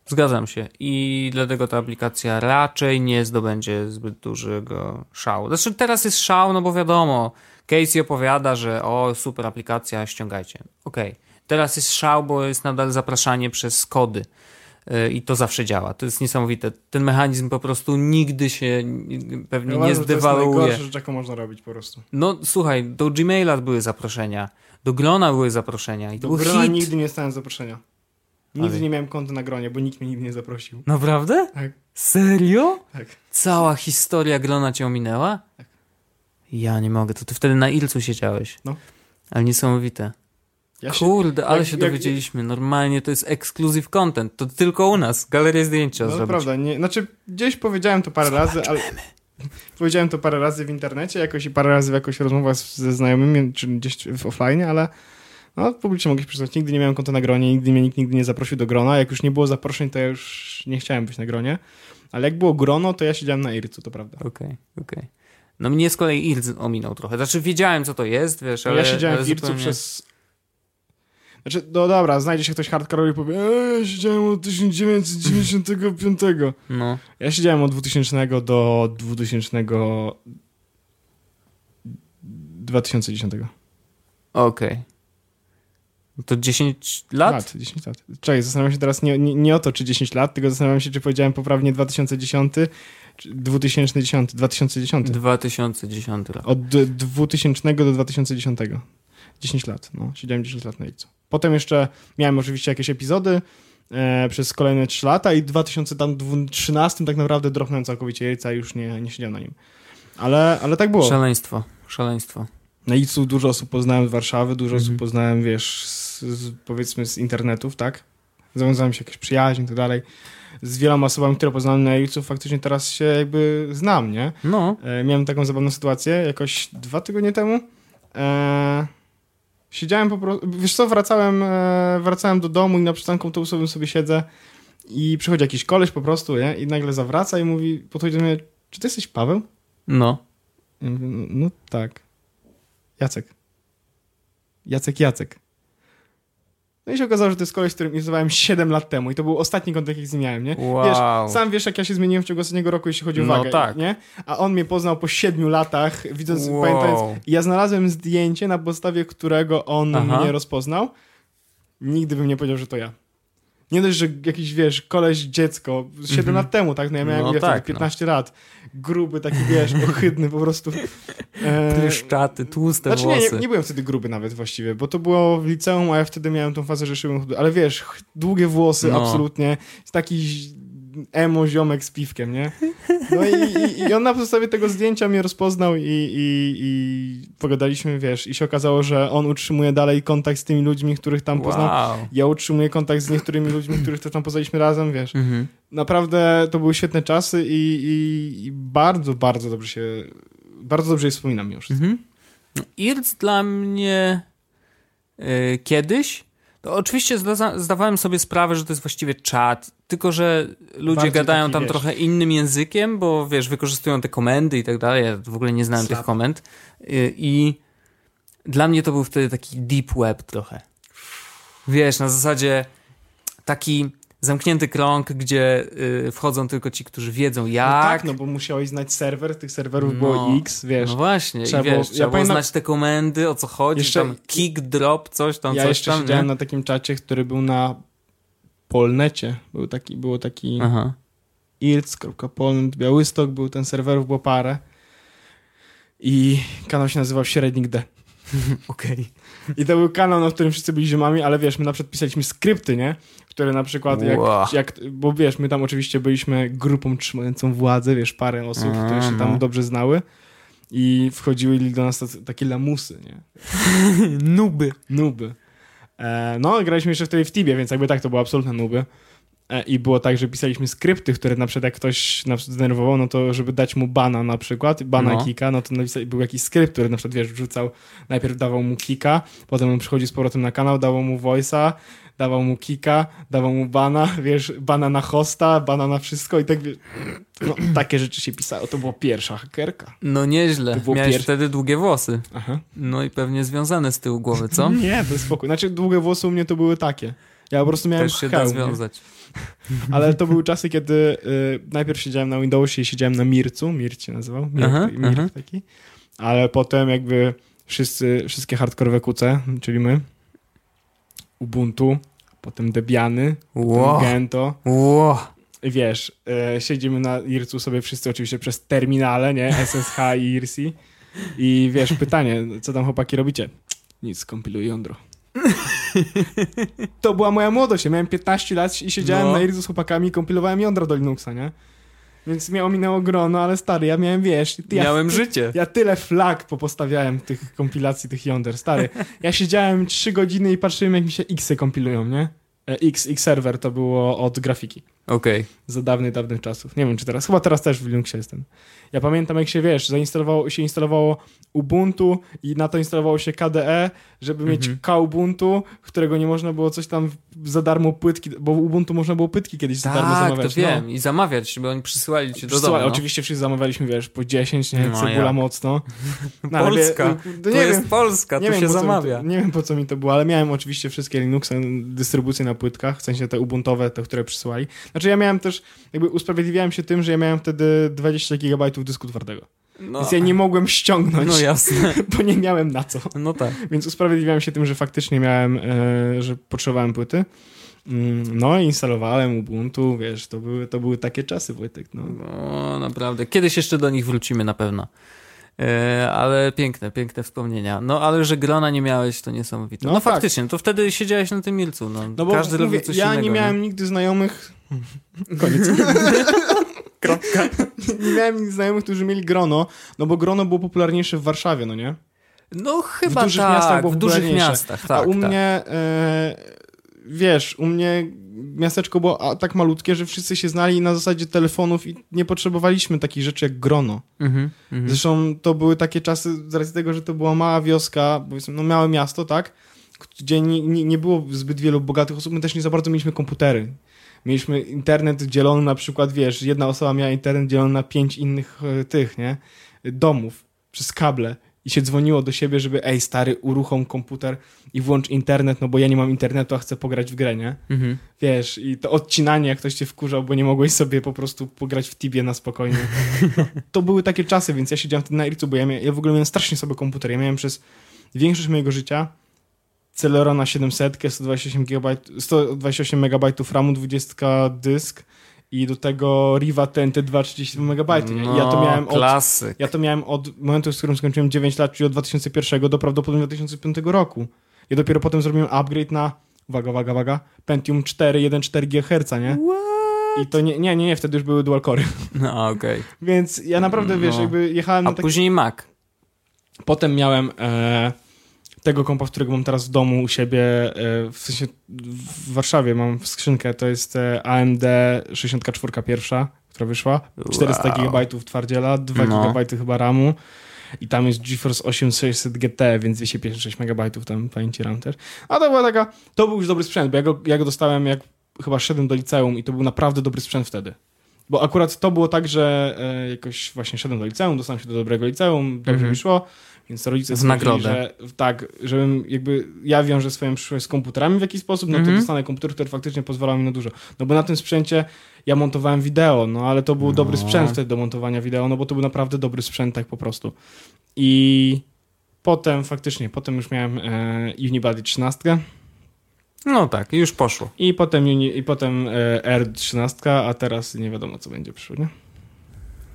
Zgadzam się. I dlatego ta aplikacja raczej nie zdobędzie zbyt dużego szału. Znaczy teraz jest szał, no bo wiadomo, Casey opowiada, że o, super aplikacja, ściągajcie. Okej. Teraz jest szał, bo jest nadal zapraszanie przez kody. Yy, I to zawsze działa. To jest niesamowite. Ten mechanizm po prostu nigdy się pewnie Ja nie że To jest zdewaluuje. rzecz, jaką można robić po prostu. No słuchaj, do Gmaila były zaproszenia, do Grona były zaproszenia i to Do był grona hit. nigdy nie stałem zaproszenia. Nigdy Ale- nie miałem konta na gronie, bo nikt mnie nigdy nie zaprosił. Naprawdę? Tak, Serio? tak. Cała historia Grona cię ominęła? Tak. Ja nie mogę, to ty wtedy na Ilcu siedziałeś. No. Ale niesamowite. Ja się, Kurde, ale jak- się jak- dowiedzieliśmy. Normalnie to jest exclusive content. To tylko u nas. Galerię zdjęć trzeba no zrobić. prawda, nie, znaczy gdzieś powiedziałem to parę razy, ale powiedziałem to parę razy w internecie jakoś i parę razy w jakoś rozmowach ze znajomymi, czy gdzieś w offline, ale no, publicznie mogę się przyznać, nigdy nie miałem konta na gronie, nigdy mnie nikt nigdy nie zaprosił do grona. Jak już nie było zaproszeń, to ja już nie chciałem być na gronie. Ale jak było grono, to ja siedziałem na Ircu, to prawda. Okej, okej. No mnie z kolei Ilc ominął trochę. Znaczy wiedziałem, co to jest, wiesz, ale... ja siedziałem ale w Ircu zupełnie- przez... Znaczy, no dobra, znajdzie się ktoś hardcore i powie eee, ja siedziałem od 1995. No. Ja siedziałem od 2000 do 2000... 2010. Okej. To 10 lat? Lat, 10 lat. Czekaj, zastanawiam się teraz nie, nie, nie o to, czy 10 lat, tylko zastanawiam się, czy powiedziałem poprawnie 2010, czy 2010, 2010. 2010 rok. Od d- 2000 do 2010. 10 lat, no. Siedziałem 10 lat na Ilcu. Potem jeszcze miałem oczywiście jakieś epizody e, przez kolejne 3 lata i w 2013 tak naprawdę dropnąłem całkowicie Ilca i już nie, nie siedziałem na nim. Ale, ale tak było. Szaleństwo, szaleństwo. Na Ilcu dużo osób poznałem z Warszawy, dużo Mhm. osób poznałem, wiesz, z, z, powiedzmy z internetów, tak? Zawiązałem się jakieś przyjaźń i tak dalej. Z wieloma osobami, które poznałem na Ilcu, faktycznie teraz się jakby znam, nie? No. E, miałem taką zabawną sytuację jakoś dwa tygodnie temu. E, siedziałem po prostu, wiesz co, wracałem, e, wracałem do domu i na przystanku autobusowym sobie siedzę i przychodzi jakiś koleś po prostu, nie? I nagle zawraca i mówi, podchodzi do mnie, czy ty jesteś Paweł? No. Ja mówię, no, no tak. Jacek. Jacek Jacek. No i się okazało, że to jest koleś, z którym inwestowałem 7 lat temu i to był ostatni kontakt, jaki z nim miałem, nie? Wow. Wiesz, sam wiesz, jak ja się zmieniłem w ciągu ostatniego roku, jeśli chodzi o No wagę, tak. nie? A on mnie poznał po 7 latach, widząc, Wow. pamiętając. Ja znalazłem zdjęcie, na podstawie którego on Aha. mnie rozpoznał. Nigdy bym nie powiedział, że to ja. Nie dość, że jakiś, wiesz, koleś, dziecko, 7 Mhm. lat temu, tak? No ja miałem No tak, wtedy? 15 lat. Gruby, taki, wiesz, [laughs] ohydny po prostu. E, Pryszczaty, tłuste znaczy nie, włosy. nie, nie byłem wtedy gruby nawet właściwie, bo to było w liceum, a ja wtedy miałem tą fazę, że szyłem chudy. Ale wiesz, długie włosy, No. absolutnie. Taki emo ziomek z piwkiem, nie? No i, i, on na podstawie tego zdjęcia mnie rozpoznał i, i, i pogadaliśmy, wiesz, i się okazało, że on utrzymuje dalej kontakt z tymi ludźmi, których tam poznał. Wow. Ja utrzymuję kontakt z niektórymi ludźmi, których też tam poznaliśmy razem, wiesz. Mhm. Naprawdę to były świetne czasy i, i, i bardzo, bardzo dobrze się, bardzo dobrze je wspominam już. Mhm. Irc dla mnie y, kiedyś Oczywiście zda zdawałem sobie sprawę, że to jest właściwie czat, tylko że ludzie Bardziej gadają taki, tam wiesz. trochę innym językiem, bo wiesz, wykorzystują te komendy i tak dalej. Ja w ogóle nie znałem Slap. tych komend. Y, I dla mnie to był wtedy taki deep web trochę. Wiesz, na zasadzie taki zamknięty krąg, gdzie y, wchodzą tylko ci, którzy wiedzą jak. No tak, no bo musiałeś znać serwer, tych serwerów No, było X, wiesz. No właśnie, trzeba wiesz, było- trzeba ja było pamiętam- znać te komendy, o co chodzi, Jeszcze- tam kick, drop, coś tam, ja coś jeszcze tam, siedziałem nie? na takim czacie, który był na Polnecie. Był taki, było taki Aha. irc.polnet, Białystok, był ten serwerów, było parę. I kanał się nazywał Średnik D. [laughs] Okej. I to był kanał, na którym wszyscy byli ziomami, ale wiesz, my na przykład pisaliśmy skrypty, nie? Które na przykład, jak, Wow. jak, bo wiesz, my tam oczywiście byliśmy grupą trzymającą władzę, wiesz, parę osób, Aha, które się no. tam dobrze znały i wchodziły do nas takie lamusy, nie? [laughs] Nuby. Nuby. E, no, graliśmy jeszcze wtedy w Tibie, więc jakby tak, to były absolutne nuby. E, I było tak, że pisaliśmy skrypty, które na przykład jak ktoś zdenerwował, no to żeby dać mu bana na przykład, bana No. kika, no to był jakiś skrypt, który na przykład, wiesz, wrzucał, najpierw dawał mu kika, potem on przychodzi z powrotem na kanał, dawał mu voice'a, dawał mu kika, dawał mu bana, [laughs] wiesz, bana na hosta, bana na wszystko i tak, wiesz, no, takie rzeczy się pisało. To była pierwsza hakerka. No nieźle. To było Miałeś pierwsze. wtedy długie włosy. Aha. No i pewnie związane z tyłu głowy, co? [laughs] Nie, to jest spokój. Znaczy, długie włosy u mnie to były takie. Ja po prostu miałem Też się hełm, da nie? związać. [laughs] Ale to były czasy, kiedy y, najpierw siedziałem na Windowsie i siedziałem na Mircu, Mirc się nazywał, Aha, aha. taki, ale potem jakby wszyscy, wszystkie hardkorowe kuce, czyli my, Ubuntu, potem Debiany, Wow. potem Gento, Wow. i wiesz, y, siedzimy na Ircu sobie wszyscy oczywiście przez terminale, nie, SSH i IRC [laughs] i wiesz, pytanie, co tam chłopaki robicie? Nic, kompiluję jądro. [laughs] [laughs] To była moja młodość. Ja miałem 15 lat i siedziałem No. na Ircu z chłopakami i kompilowałem jądro do Linuxa, nie? Więc mnie ominęło grono, ale stary, ja miałem, wiesz... Ja, Miałem życie. Ja tyle flag popostawiałem tych kompilacji tych jąder, stary. Ja siedziałem 3 godziny i patrzyłem, jak mi się X-y kompilują, nie? E, X, X server to było od grafiki. Okej. Za dawnych, dawnych czasów. Nie wiem, czy teraz. Chyba teraz też w Linuxie jestem. Ja pamiętam, jak się, wiesz, zainstalowało, się instalowało Ubuntu i na to instalowało się KDE, żeby mieć Mhm. Kubuntu, którego nie można było coś tam za darmo płytki, bo Ubuntu można było płytki kiedyś za darmo Tak, zamawiać. to wiem. I zamawiać, bo oni przysyłali ci do domu. No. Oczywiście wszyscy zamawialiśmy, wiesz, po 10, nie? No, Cebula jak? mocno. [laughs] No, Polska. To nie jest wiem, Polska, nie tu wiem, się zamawia. To, nie wiem po co mi to było, ale miałem oczywiście wszystkie Linuxy, dystrybucje na płytkach, w sensie te ubuntowe, te, które przysyłali. Znaczy ja miałem też, jakby usprawiedliwiałem się tym, że ja miałem wtedy 20 GB dysku twardego. No, Więc ja nie mogłem ściągnąć, no jasne. [laughs] bo nie miałem na co. No tak. Więc usprawiedliwiałem się tym, że faktycznie miałem, e, że potrzebowałem płyty. Mm, No i instalowałem Ubuntu, wiesz, to były, to były takie czasy, Wojtek, no. No, naprawdę. Kiedyś jeszcze do nich wrócimy na pewno. E, ale piękne, piękne wspomnienia. No, ale że grona nie miałeś, to niesamowite. No, No tak. faktycznie, to wtedy siedziałeś na tym milcu. No, No bo Każdy mówię, robił coś ja innego. nie miałem nigdy znajomych... [laughs] Koniec. [laughs] Kropka. [laughs] nie miałem znajomych, którzy mieli grono, no bo grono było popularniejsze w Warszawie, no nie? No chyba W dużych tak, miastach było w dużych miastach, tak. A u tak. mnie, e, wiesz, u mnie miasteczko było tak malutkie, że wszyscy się znali na zasadzie telefonów i nie potrzebowaliśmy takich rzeczy jak grono. Mhm, mhm. Zresztą to były takie czasy, z racji tego, że to była mała wioska, powiedzmy, no małe miasto, tak? Gdzie nie, nie, nie było zbyt wielu bogatych osób, my też nie za bardzo mieliśmy komputery. Mieliśmy internet dzielony na przykład, wiesz, jedna osoba miała internet dzielony na pięć innych e, tych, nie? Domów przez kable i się dzwoniło do siebie, żeby ej stary, uruchom komputer i włącz internet, no bo ja nie mam internetu, a chcę pograć w grę, nie? Mhm. Wiesz, i to odcinanie, jak ktoś cię wkurzał, bo nie mogłeś sobie po prostu pograć w Tibie na spokojnie. to były takie czasy, więc ja siedziałem wtedy na Ircu, bo ja, mia- ja w ogóle miałem strasznie sobie komputer. Ja miałem przez większość mojego życia Celerona 700, 128 GB, 128 MB RAMu, 20 dysk i do tego Riva TNT 232 MB. I ja to No, miałem od klasyk. ja to miałem od momentu, z którym skończyłem 9 lat, czyli od 2001 do prawdopodobnie 2005 roku. Ja dopiero potem zrobiłem upgrade na, uwaga, uwaga, uwaga, Pentium 4, 1,4 GHz, nie? I to nie, nie, nie, nie, wtedy już były dual core. [laughs] No, okej. Więc ja naprawdę, wiesz, No. jakby jechałem A na taki... później Mac. Potem miałem e, tego kompa, którego mam teraz w domu u siebie, e, w sensie w Warszawie mam w skrzynkę, to jest e, AMD 64 pierwsza, która wyszła, 400 Wow. GB twardziela, 2 No. GB chyba RAMu i tam jest GeForce 8600 GT, więc 256 MB tam pamięci RAM też. A to była taka, to był już dobry sprzęt, bo ja go, ja go dostałem jak chyba szedłem do liceum i to był naprawdę dobry sprzęt wtedy. Bo akurat to było tak, że e, jakoś właśnie szedłem do liceum, dostałem się do dobrego liceum, dobrze Mhm. mi szło, więc rodzice W nagrodę. że tak, żebym jakby ja wiążę swoją przyszłość z komputerami w jakiś sposób, no Mhm. to dostanę komputer, który faktycznie pozwalał mi na dużo. No bo na tym sprzęcie ja montowałem wideo, no ale to był No. dobry sprzęt wtedy do montowania wideo, no bo to był naprawdę dobry sprzęt tak po prostu. I potem faktycznie, potem już miałem e, Unibody 13 No tak, już poszło. i potem, i potem e, R13, a teraz nie wiadomo co będzie przyszło, nie?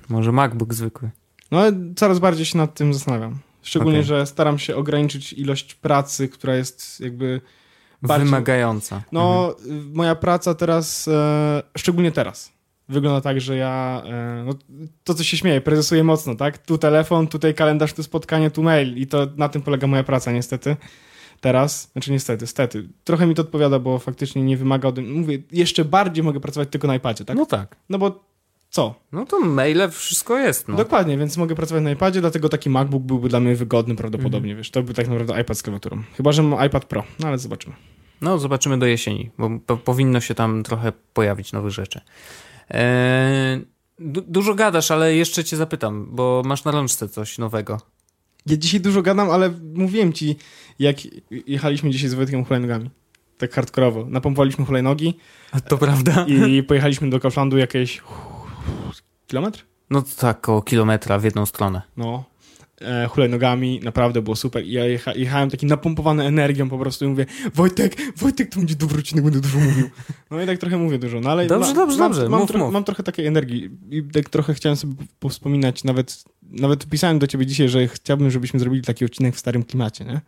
Może MacBook zwykły. No ale coraz bardziej się nad tym zastanawiam. Szczególnie, Okej. że staram się ograniczyć ilość pracy, która jest jakby bardziej... Wymagająca. No, y, moja praca teraz, e, szczególnie teraz, wygląda tak, że ja, e, no, to co się śmieje, prezesuję mocno, tak? Tu telefon, tutaj kalendarz, tu spotkanie, tu mail i to na tym polega moja praca niestety. Teraz, znaczy niestety, stety. Trochę mi to odpowiada, bo faktycznie nie wymaga ode mnie, mówię, jeszcze bardziej mogę pracować tylko na iPadzie, tak? No tak. No bo co? No to maile, wszystko jest, no. Dokładnie, więc mogę pracować na iPadzie, dlatego taki MacBook byłby dla mnie wygodny prawdopodobnie, Mhm. wiesz, to by tak naprawdę iPad z klawiaturą. Chyba, że mam iPad Pro, no ale zobaczymy. No, zobaczymy do jesieni, bo po, powinno się tam trochę pojawić nowych rzeczy. Eee, du- dużo gadasz, ale jeszcze cię zapytam, bo masz na rączce coś nowego. Ja dzisiaj dużo gadam, ale mówiłem ci, jak jechaliśmy dzisiaj z Wojtkiem hulajnogami. Tak hardkorowo. Napompowaliśmy hulajnogi To prawda? i pojechaliśmy do Kauflandu jakieś kilometr? No tak, około kilometra w jedną stronę. No. E, hulajnogami, naprawdę było super. I ja jecha, jechałem taki napompowany energią po prostu i mówię Wojtek, Wojtek to będzie dobry odcinek, będę dużo mówił. No i tak trochę mówię dużo, no ale Dobrze, dobrze, mam, dobrze, Mam, mów, tro- mów. mam trochę takiej energii i tak trochę chciałem sobie powspominać, nawet, nawet pisałem do ciebie dzisiaj, że chciałbym, żebyśmy zrobili taki odcinek w starym klimacie, nie?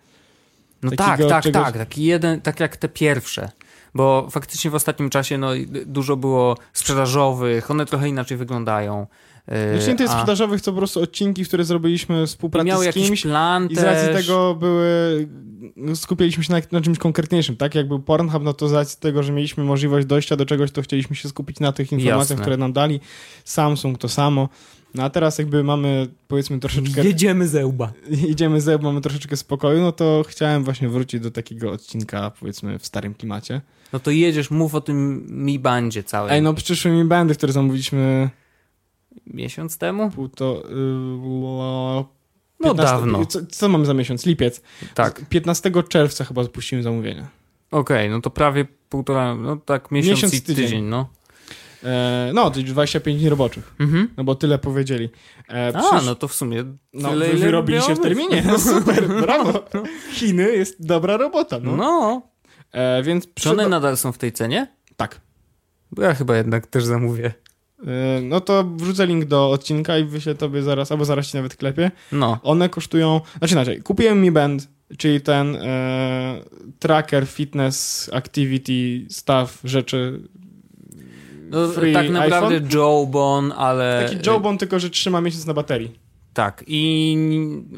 No Takiego tak, tak, czegoś- tak. Taki jeden, tak jak te pierwsze. Bo faktycznie w ostatnim czasie no, dużo było sprzedażowych, one trochę inaczej wyglądają. Yy, Znaczy nie a- sprzedażowych, to po prostu odcinki, które zrobiliśmy współpracy miał z jakiś kimś plan i z racji też. tego były, no, skupialiśmy się na, na czymś konkretniejszym, tak? Jak był Pornhub, no to z racji tego, że mieliśmy możliwość dojścia do czegoś, to chcieliśmy się skupić na tych informacjach, Jasne. które nam dali. Samsung to samo. No a teraz jakby mamy, powiedzmy, troszeczkę... Jedziemy ze łba. [laughs] Idziemy ze mamy troszeczkę spokoju, no to chciałem właśnie wrócić do takiego odcinka, powiedzmy, w starym klimacie. No to jedziesz, mów o tym Mi Bandzie całym. Ej, no przyszły mi bandy, które zamówiliśmy Miesiąc temu? półto... Yy, No 15 dawno. Co, co mamy za miesiąc? Lipiec. Tak. 15 czerwca chyba zapuściłem zamówienie. Okej, no to prawie półtora, no tak miesiąc, Miesiąc, i tydzień. tydzień, no. E, no, to już 25 dni roboczych. Mhm. No bo tyle powiedzieli. E, A, no to w sumie no tyle, wy wyrobili się w terminie. No, super, [laughs] brawo. Chiny jest dobra robota. No. No. E, więc Czy one nadal są w tej cenie? Tak. Bo ja chyba jednak też zamówię. E, no to wrzucę link do odcinka i wyślę tobie zaraz, albo zaraz ci nawet klepie. No. One kosztują, znaczy inaczej, kupiłem Mi Band, czyli ten e, tracker, fitness, activity, stuff, rzeczy. no Free tak naprawdę iPhone? Jawbone, ale... Taki Jawbone, tylko że trzyma miesiąc na baterii. Tak. I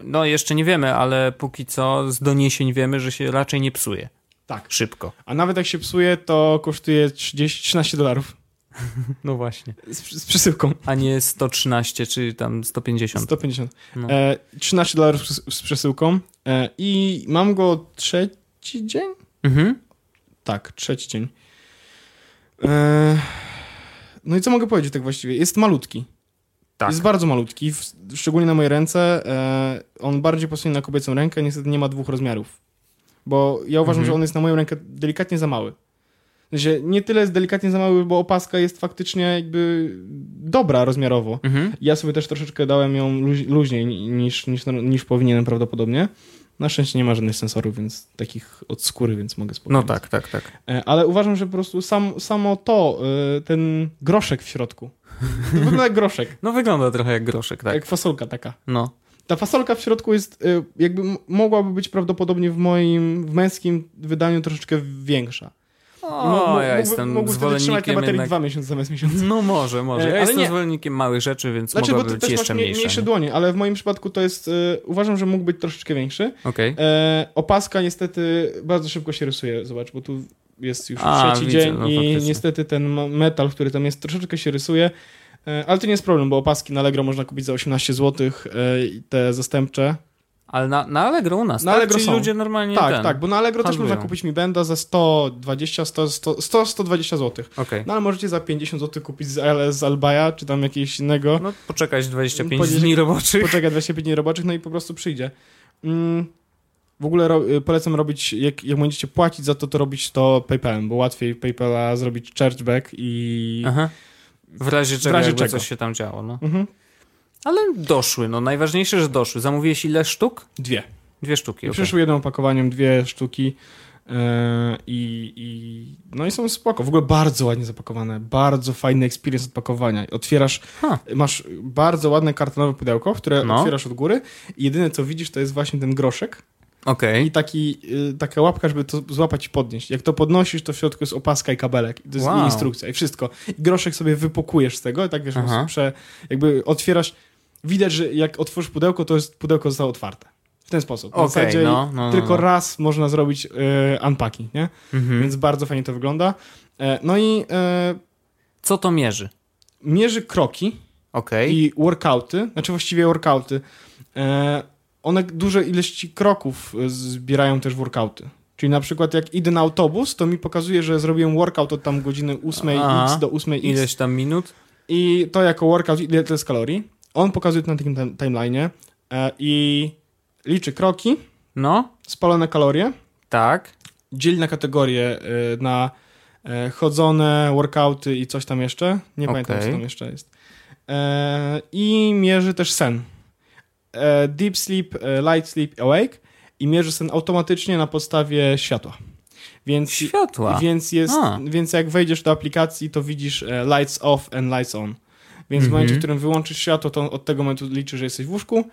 no jeszcze nie wiemy, ale póki co z doniesień wiemy, że się raczej nie psuje. Tak. Szybko. A nawet jak się psuje, to kosztuje 30, 13 dolarów [laughs] No właśnie. z, z przesyłką. A nie 113 czy tam 150. 150. No. E, 13 dolarów z, z przesyłką e, i mam go trzeci dzień? Mhm. Tak, trzeci dzień. E, no i co mogę powiedzieć tak właściwie? Jest malutki. Tak. Jest bardzo malutki, w, szczególnie na moje ręce. E, on bardziej pasuje na kobiecą rękę, niestety nie ma dwóch rozmiarów. Bo ja uważam, Mhm. że on jest na moją rękę delikatnie za mały. Sensie, nie tyle jest delikatnie za mały, bo opaska jest faktycznie jakby dobra rozmiarowo. Mhm. Ja sobie też troszeczkę dałem ją luź, luźniej niż, niż, niż powinienem prawdopodobnie. Na szczęście nie ma żadnych sensorów, więc takich od skóry, więc mogę spokojnie. No tak, tak, tak. E, Ale uważam, że po prostu sam, samo to, e, ten groszek w środku. To wygląda jak groszek, [laughs] No wygląda trochę jak groszek, tak. jak fasolka taka. No. Ta fasolka w środku jest, e, jakby mogłaby być prawdopodobnie w moim, w męskim wydaniu troszeczkę większa. O, ja jestem mógłby wtedy trzymać na zwolennikiem baterii jednak... dwa miesiące zamiast miesiąca. No może, może. E, Ja ale jestem nie. zwolennikiem małych rzeczy, więc Znaczy, mogłaby być jeszcze mniej, mniejsza. mniejsze nie? dłonie, ale w moim przypadku to jest, e, uważam, że mógł być troszeczkę większy. Okej. E, opaska niestety bardzo szybko się rysuje, zobacz, bo tu jest już A, trzeci widzę, dzień no i niestety ten metal, który tam jest, troszeczkę się rysuje. E, ale to nie jest problem, bo opaski na Allegro można kupić za 18 zł, e, te zastępcze. Ale na, na Allegro u nas, Na tak? Allegro Czyli są. ludzie normalnie tak, ten... tak, bo na Allegro też handlują. można kupić Mi Benda za 120, 100, 100, 100 120 zł. Okej. No ale możecie za 50 zł kupić z, Al- z Albaja, czy tam jakiegoś innego. No poczekać 25 Powiedzieć- dni roboczych. Poczekaj 25 dni roboczych, no i po prostu przyjdzie. Mm, w ogóle ro, y, polecam robić, jak, jak będziecie płacić za to, to robić to PayPalem, bo łatwiej PayPala zrobić chargeback i... Aha. W razie czego, razie jakby czego. coś się tam działo, no. Mhm. Ale doszły, no najważniejsze, że doszły. Zamówiłeś ile sztuk? Dwie. Dwie sztuki, I okej. Przyszły jednym opakowaniem dwie sztuki e, i, i no i są spoko. W ogóle bardzo ładnie zapakowane, bardzo fajny experience odpakowania. Otwierasz, Ha. masz bardzo ładne kartonowe pudełko, które No. otwierasz od góry i jedyne co widzisz to jest właśnie ten groszek Okej. i taki, y, taka łapka, żeby to złapać i podnieść. Jak to podnosisz, to w środku jest opaska i kabelek. I to jest Wow. i instrukcja i wszystko. I groszek sobie wypukujesz z tego i tak wiesz, prze, jakby otwierasz, widać, że jak otworzysz pudełko, to jest pudełko zostało otwarte. W ten sposób. Na Okej, zasadzie no, no, no, tylko no. raz można zrobić y, unpacking, nie? Mhm. Więc bardzo fajnie to wygląda. E, no i e, Co to mierzy? mierzy kroki Okej. i workouty, znaczy właściwie workouty. E, one duże ilości kroków e, zbierają też workouty. Czyli na przykład jak idę na autobus, to mi pokazuje, że zrobiłem workout od tam godziny 8x Aha. do 8x Ileś tam minut? i to jako workout, ile to jest kalorii. On pokazuje to na takim tim- timeline'ie e, i liczy kroki, No, spalone kalorie, tak. dzieli na kategorie e, na e, chodzone, workouty i coś tam jeszcze. Nie pamiętam, Okej. co tam jeszcze jest. E, I mierzy też sen. E, deep sleep, e, light sleep, awake i mierzy sen automatycznie na podstawie światła. Więc, Światła. więc, jest, A. więc jak wejdziesz do aplikacji, to widzisz e, lights off and lights on. Więc w Mhm. momencie, w którym wyłączysz światło, to od tego momentu liczy, że jesteś w łóżku.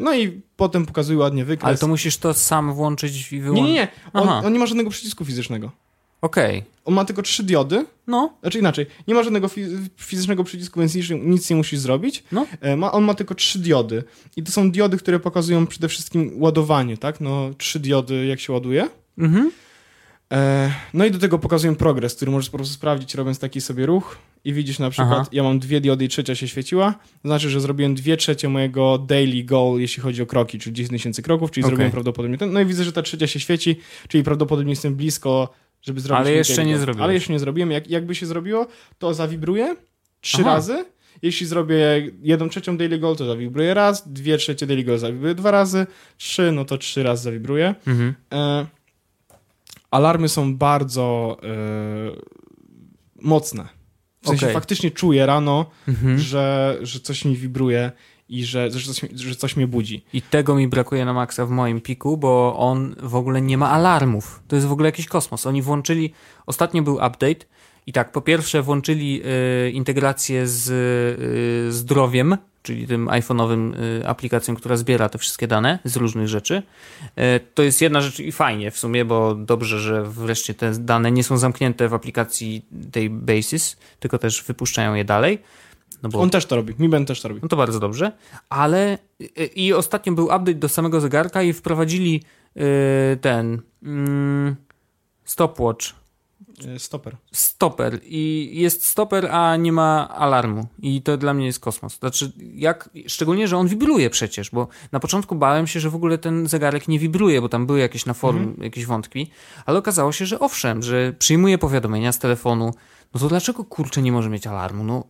No i potem pokazuje ładnie wykres. Ale to musisz to sam włączyć i Nie, wyłączyć? nie, nie. On, Aha. on nie ma żadnego przycisku fizycznego. Okej. On ma tylko trzy diody, No, znaczy inaczej, nie ma żadnego fi- fizycznego przycisku, więc nic, nic nie musisz zrobić. No. E, Ma, on ma tylko trzy diody. I to są diody, które pokazują przede wszystkim ładowanie, tak? No, trzy diody, jak się ładuje. mhm. E, no i do tego pokazują progres, który możesz po prostu sprawdzić, robiąc taki sobie ruch i widzisz na przykład, Aha. ja mam dwie diody i trzecia się świeciła, to znaczy, że zrobiłem dwie trzecie mojego daily goal, jeśli chodzi o kroki, czyli 10 tysięcy kroków, czyli Okej. zrobiłem prawdopodobnie ten, no i widzę, że ta trzecia się świeci, czyli prawdopodobnie jestem blisko, żeby zrobić Ale jeszcze nie goal. zrobiłeś. Ale jeszcze nie zrobiłem, Jak, jakby się zrobiło, to zawibruje trzy Aha. razy, jeśli zrobię jedną trzecią daily goal, to zawibruje raz, dwie trzecie daily goal zawibruje dwa razy, trzy, no to trzy razy zawibruje. Mhm. E, alarmy są bardzo e, mocne. W sensie Okej. faktycznie czuję rano, Mhm. że, że coś mi wibruje i że, że, coś, że coś mnie budzi. I tego mi brakuje na maksa w moim piku, bo on w ogóle nie ma alarmów. To jest w ogóle jakiś kosmos. Oni włączyli, ostatnio był update i tak, po pierwsze włączyli y, integrację z y, zdrowiem, czyli tym iPhone'owym y, aplikacją, która zbiera te wszystkie dane z różnych rzeczy. Y, to jest jedna rzecz i fajnie w sumie, bo dobrze, że wreszcie te dane nie są zamknięte w aplikacji tej Basis, tylko też wypuszczają je dalej. No bo On też to robi, Mi Ben też to robi. no to bardzo dobrze, ale i- i ostatnio był update do samego zegarka i wprowadzili y, ten mm, stopwatch, E, Stoper. stoper i jest stoper, a nie ma alarmu i to dla mnie jest kosmos. Znaczy, jak, szczególnie, że on wibruje przecież, bo na początku bałem się, że w ogóle ten zegarek nie wibruje, bo tam były jakieś na forum jakieś wątki, ale okazało się, że owszem, że przyjmuje powiadomienia z telefonu, no to dlaczego kurczę nie może mieć alarmu? No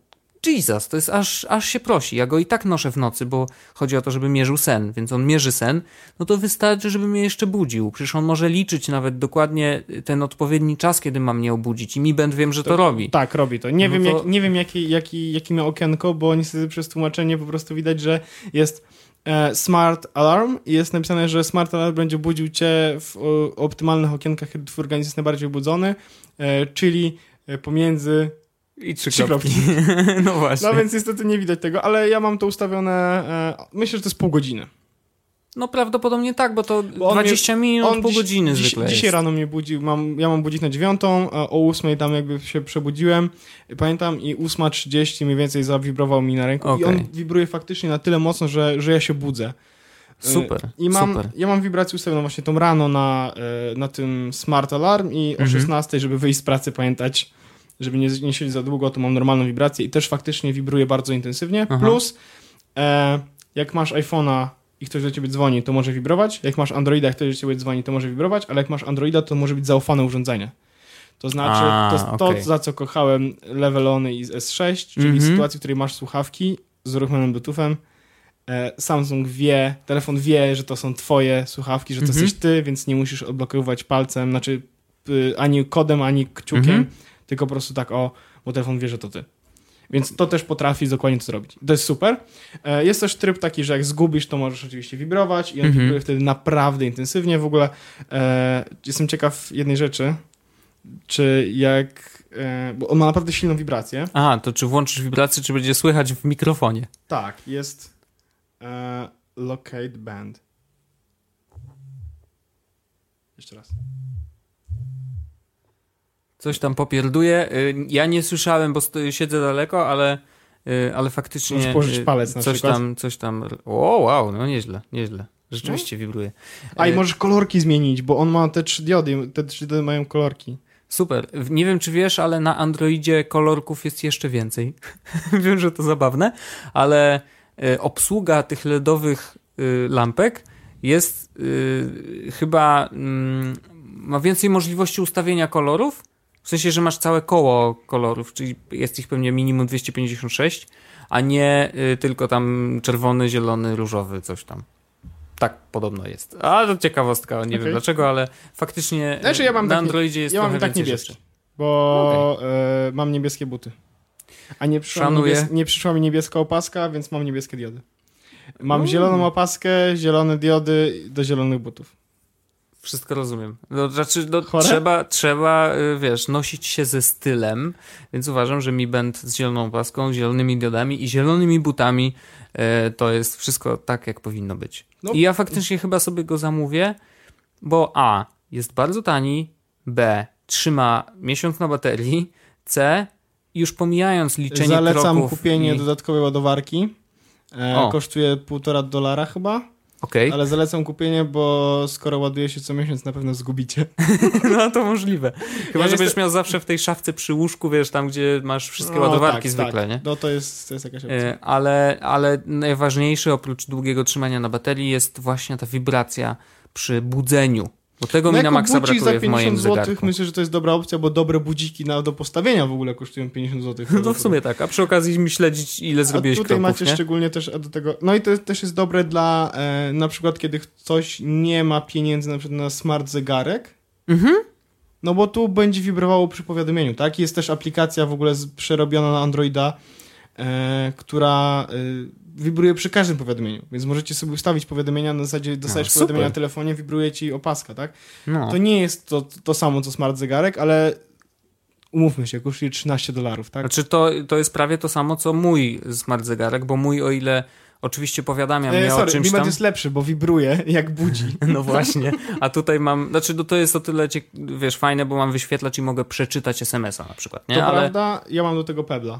Jesus, to jest aż, aż się prosi. Ja go i tak noszę w nocy, bo chodzi o to, żeby mierzył sen, więc on mierzy sen, no to wystarczy, żeby mnie jeszcze budził. Przecież on może liczyć nawet dokładnie ten odpowiedni czas, kiedy ma mnie obudzić i mi będę wiem, że to, robi. Tak, robi to. Nie No wiem, to- jak, nie wiem jaki, jaki, jaki ma okienko, bo niestety przez tłumaczenie po prostu widać, że jest e, smart alarm i jest napisane, że smart alarm będzie budził cię w optymalnych okienkach, kiedy twój organizm jest najbardziej budzony, e, czyli e, pomiędzy I trzy, Trzy kropki. [laughs] no właśnie. No No, więc niestety nie widać tego, ale ja mam to ustawione, e, myślę, że to jest pół godziny. No prawdopodobnie tak, bo to Bo on 20 minut, pół dziś- godziny dziś, zwykle Dzisiaj jest. rano mnie budził, mam, ja mam budzić na dziewiątą, a o ósmej tam jakby się przebudziłem, pamiętam i 8.30 mniej więcej zawibrował mi na ręku i Okej. on wibruje faktycznie na tyle mocno, że, że ja się budzę. Super, E, I mam, super. ja mam wibrację ustawioną właśnie tą rano na, e, na tym smart alarm i o Mhm. 16, żeby wyjść z pracy, pamiętać żeby nie, nie siedzieć za długo, to mam normalną wibrację i też faktycznie wibruje bardzo intensywnie. Aha. Plus, e, jak masz iPhone'a i ktoś do ciebie dzwoni, to może wibrować. Jak masz Androida i ktoś do ciebie dzwoni, to może wibrować, ale jak masz Androida, to może być zaufane urządzenie. To znaczy, A, to okej. to, za co kochałem Levelony i S6, czyli Mhm. sytuacji, w której masz słuchawki z uruchomionym Bluetoothem. E, Samsung wie, telefon wie, że to są twoje słuchawki, że to Mhm. jesteś ty, więc nie musisz odblokowywać palcem, znaczy y, ani kodem, ani kciukiem, Mhm. Tylko po prostu tak o, bo telefon wie, że to ty. Więc to też potrafi dokładnie to zrobić. To jest super. E, Jest też tryb taki, że jak zgubisz, to możesz oczywiście wibrować i on Mhm. wibruje wtedy naprawdę intensywnie. W ogóle e, jestem ciekaw jednej rzeczy, czy jak... E, bo on ma naprawdę silną wibrację. Aha, to czy włączysz wibrację, czy będzie słychać w mikrofonie? Tak, jest e, locate band. Jeszcze raz. Coś tam popierduje. Y, Ja nie słyszałem, bo siedzę daleko, ale, y, ale faktycznie. Możesz położyć y, palec na coś przykład. tam, coś tam. O, wow, no nieźle, nieźle. Rzeczywiście wibruje. A i możesz kolorki zmienić, bo on ma te trzy diody, te trzy diody mają kolorki. Super. Nie wiem, czy wiesz, ale na Androidzie kolorków jest jeszcze więcej. [laughs] wiem, że to zabawne, ale obsługa tych LEDowych lampek jest chyba. mm, ma więcej możliwości ustawienia kolorów. W sensie, że masz całe koło kolorów, czyli jest ich pewnie minimum 256, a nie y, tylko tam czerwony, zielony, różowy, coś tam. Tak podobno jest. A to ciekawostka, nie wiem Okej. dlaczego, ale faktycznie Znaczy, ja mam na tak- Androidzie jest ja mam trochę tak więcej niebieski. rzeczy. Bo e, mam niebieskie buty. A nie przyszła, niebies- nie przyszła mi niebieska opaska, więc mam niebieskie diody. Mam Mm. zieloną opaskę, zielone diody do zielonych butów. Wszystko rozumiem. No, znaczy, no, trzeba, trzeba, y, wiesz, nosić się ze stylem, więc uważam, że Mi Band z zieloną paską, zielonymi diodami i zielonymi butami y, to jest wszystko tak, jak powinno być. No. I ja faktycznie chyba sobie go zamówię, bo A, jest bardzo tani, B, trzyma miesiąc na baterii, C, już pomijając liczenie Zalecam kroków kupienie i... dodatkowej ładowarki. E, kosztuje półtora dolara chyba, Okej, ale zalecam kupienie, bo skoro ładuje się co miesiąc, na pewno zgubicie. [laughs] no to możliwe. Chyba, Ja że będziesz jestem- miał zawsze w tej szafce przy łóżku, wiesz, tam gdzie masz wszystkie No, ładowarki tak, zwykle, tak. nie? No to jest, to jest jakaś opcja. E, Ale, ale najważniejsze oprócz długiego trzymania na baterii jest właśnie ta wibracja przy budzeniu. Bo tego mi na maksa brakuje za w moim 50 zł zegarku. myślę, że to jest dobra opcja, bo dobre budziki na, do postawienia w ogóle kosztują 50 zł. [laughs] No w sumie tak, a przy okazji mi śledzić ile zrobiłeś A tutaj kroków, macie nie? szczególnie też do tego. No i to jest- też jest dobre dla e, na przykład, kiedy ktoś nie ma pieniędzy na przykład na smart zegarek. Mhm. No bo tu będzie wibrowało przy powiadomieniu, tak? Jest też aplikacja w ogóle z, przerobiona na Androida, e, która e, wibruje przy każdym powiadomieniu. Więc możecie sobie ustawić powiadomienia na zasadzie dostajesz super. powiadomienia na telefonie, wibruje ci opaska, tak? No. To nie jest to, to samo co smart zegarek, ale umówmy się, kosztuje 13 dolarów, tak? Znaczy to, to jest prawie to samo, co mój smart zegarek, bo mój o ile oczywiście powiadamia mnie E, o sorry, czymś Bimat tam... jest lepszy, bo wibruje [laughs] jak budzi. [laughs] No właśnie, a tutaj mam, znaczy no to jest o tyle, wiesz, fajne, bo mam wyświetlacz i mogę przeczytać SMS-a na przykład, nie? To Ale prawda, ja mam do tego Pebla.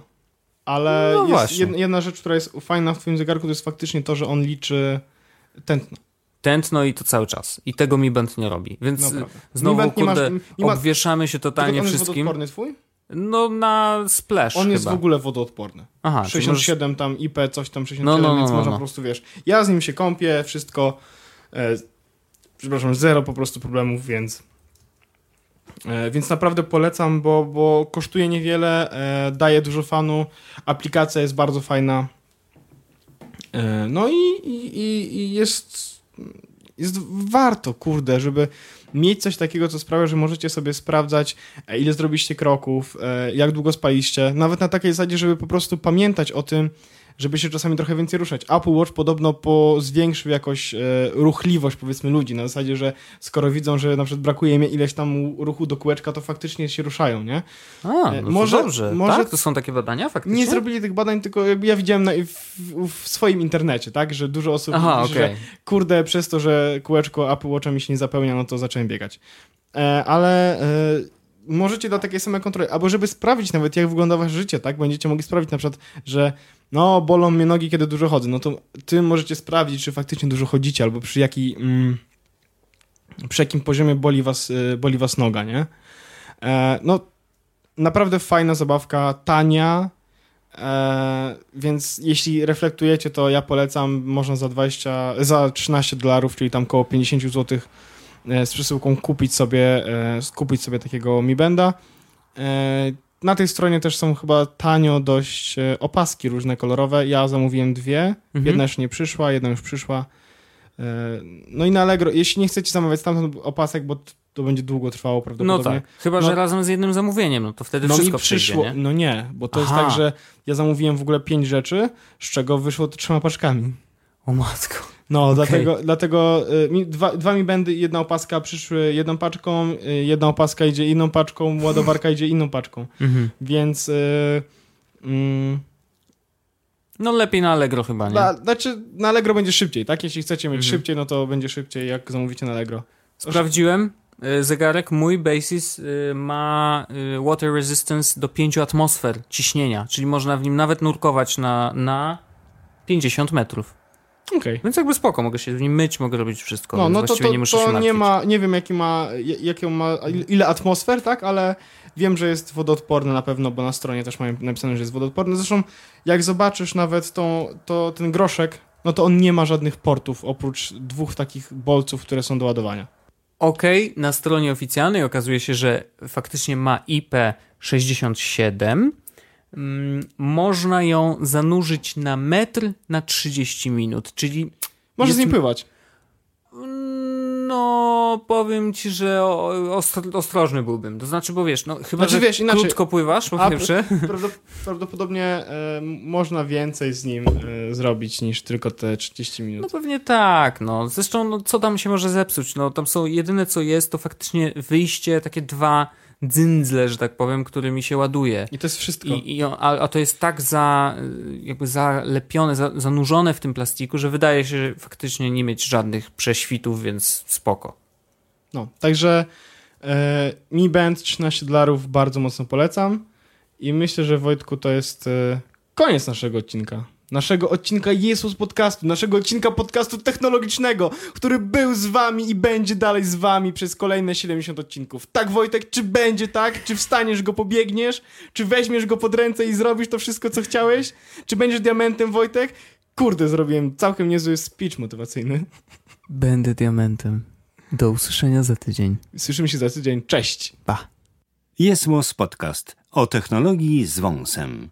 Ale No jest jedna, rzecz, która jest fajna w twoim zegarku, to jest faktycznie to, że on liczy tętno. tętno i to cały czas. I tego Mi Band nie robi, więc No, y, znowu, Mi Band nie ma- kurde, nie ma- obwieszamy się totalnie Tylko on jest wszystkim. wodoodporny twój? No na splash On chyba. jest w ogóle wodoodporny. Aha, czyli 67 tam IP, coś tam 67, No, no, no, więc no, można no. po prostu, wiesz, ja z nim się kąpię, wszystko, e, przepraszam, zero po prostu problemów, więc więc naprawdę polecam, bo, bo kosztuje niewiele, e, daje dużo fanu, aplikacja jest bardzo fajna, e, no i, i, i- jest, jest warto, kurde, żeby mieć coś takiego, co sprawia, że możecie sobie sprawdzać, e, ile zrobiliście kroków, e, jak długo spaliście, nawet na takiej zasadzie, żeby po prostu pamiętać o tym, żeby się czasami trochę więcej ruszać. Apple Watch podobno po zwiększył jakoś e, ruchliwość, powiedzmy, ludzi, na zasadzie, że skoro widzą, że na przykład brakuje im ileś tam ruchu do kółeczka, to faktycznie się ruszają, nie? A, no E, to może- dobrze. może- Tak? To są takie badania faktycznie? Nie zrobili tych badań, tylko ja widziałem na, w, w, swoim internecie, tak, że dużo osób Aha, pisze, okej. że kurde, przez to, że kółeczko Apple Watcha mi się nie zapełnia, no to zacząłem biegać. E, ale e, możecie do takiej samej kontroli, albo żeby sprawdzić nawet, jak wygląda wasze życie, tak, będziecie mogli sprawdzić na przykład, że no, bolą mnie nogi, kiedy dużo chodzę, no to tym możecie sprawdzić, czy faktycznie dużo chodzicie, albo przy jaki... Mm, przy jakim poziomie boli was, y, boli was noga, nie? E, no, naprawdę fajna zabawka, tania, e, więc jeśli reflektujecie, to ja polecam, można za 20, za 13 dolarów, czyli tam około 50 zł e, z przesyłką kupić sobie, e, kupić sobie takiego Mi Benda. E, na tej stronie też są chyba tanio dość e, opaski różne kolorowe. Ja zamówiłem dwie. Mhm. Jedna już nie przyszła, jedna już przyszła. E, No i na Allegro, jeśli nie chcecie zamawiać stamtąd opasek, bo to będzie długo trwało No prawdopodobnie. tak. Chyba, No- że razem z jednym zamówieniem, no to wtedy No wszystko mi przyszło, przyjdzie, nie? no nie, bo to Aha. jest tak, że ja zamówiłem w ogóle pięć rzeczy, z czego wyszło to trzema paczkami. O matko. No, dlatego, dlatego y, mi, dwa, dwa mi będy, jedna opaska przyszły jedną paczką, y, jedna opaska idzie inną paczką, ładowarka idzie inną paczką. Mhm. Więc y, mm, No lepiej na Allegro chyba, nie? na, znaczy na Allegro będzie szybciej, tak? Jeśli chcecie mieć Mhm. szybciej, no to będzie szybciej, jak zamówicie na Allegro. Sprawdziłem. Zegarek mój Basis ma water resistance do 5 atmosfer ciśnienia, czyli można w nim nawet nurkować na, na 50 metrów. Okej. Więc jakby spoko, mogę się w nim myć, mogę robić wszystko, No, no to, to, nie muszę się to martwić. nie ma, nie wiem jaki ma, jakie ma, ile atmosfer, tak, ale wiem, że jest wodoodporny na pewno, bo na stronie też mają napisane, że jest wodoodporny. Zresztą jak zobaczysz nawet tą, to, ten groszek, no to on nie ma żadnych portów, oprócz dwóch takich bolców, które są do ładowania. Okej, na stronie oficjalnej okazuje się, że faktycznie ma IP67. Mm, można ją zanurzyć na metr na 30 minut, czyli Możesz Jest- z nim pływać. No, powiem ci, że ostrożny byłbym. To znaczy, bo wiesz, no chyba, Znaczy, że wiesz, inaczej- krótko pływasz, po pierwsze. Prawdop- prawdopodobnie e, można więcej z nim e, zrobić niż tylko te 30 minut. No pewnie tak, no. Zresztą, no, co tam się może zepsuć? No, tam są, jedyne co jest, to faktycznie wyjście, takie dwa dzyndzle, że tak powiem, którymi się ładuje. I to jest wszystko. I, i, a, a to jest tak za, jakby zalepione, za, zanurzone w tym plastiku, że wydaje się że faktycznie nie mieć żadnych prześwitów, więc spoko. No, także e, Mi Band 13 dolarów bardzo mocno polecam i myślę, że Wojtku to jest e, koniec naszego odcinka. Naszego odcinka Jesus Podcastu, naszego odcinka podcastu technologicznego, który był z wami i będzie dalej z wami przez kolejne 70 odcinków. Tak Wojtek, czy będzie tak? Czy wstaniesz go, pobiegniesz? Czy weźmiesz go pod ręce i zrobisz to wszystko, co chciałeś? Czy będziesz diamentem, Wojtek? Kurde, zrobiłem całkiem niezły speech motywacyjny. Będę diamentem. Do usłyszenia za tydzień. Słyszymy się za tydzień. Cześć! Pa. Jest Podcast o technologii z wąsem.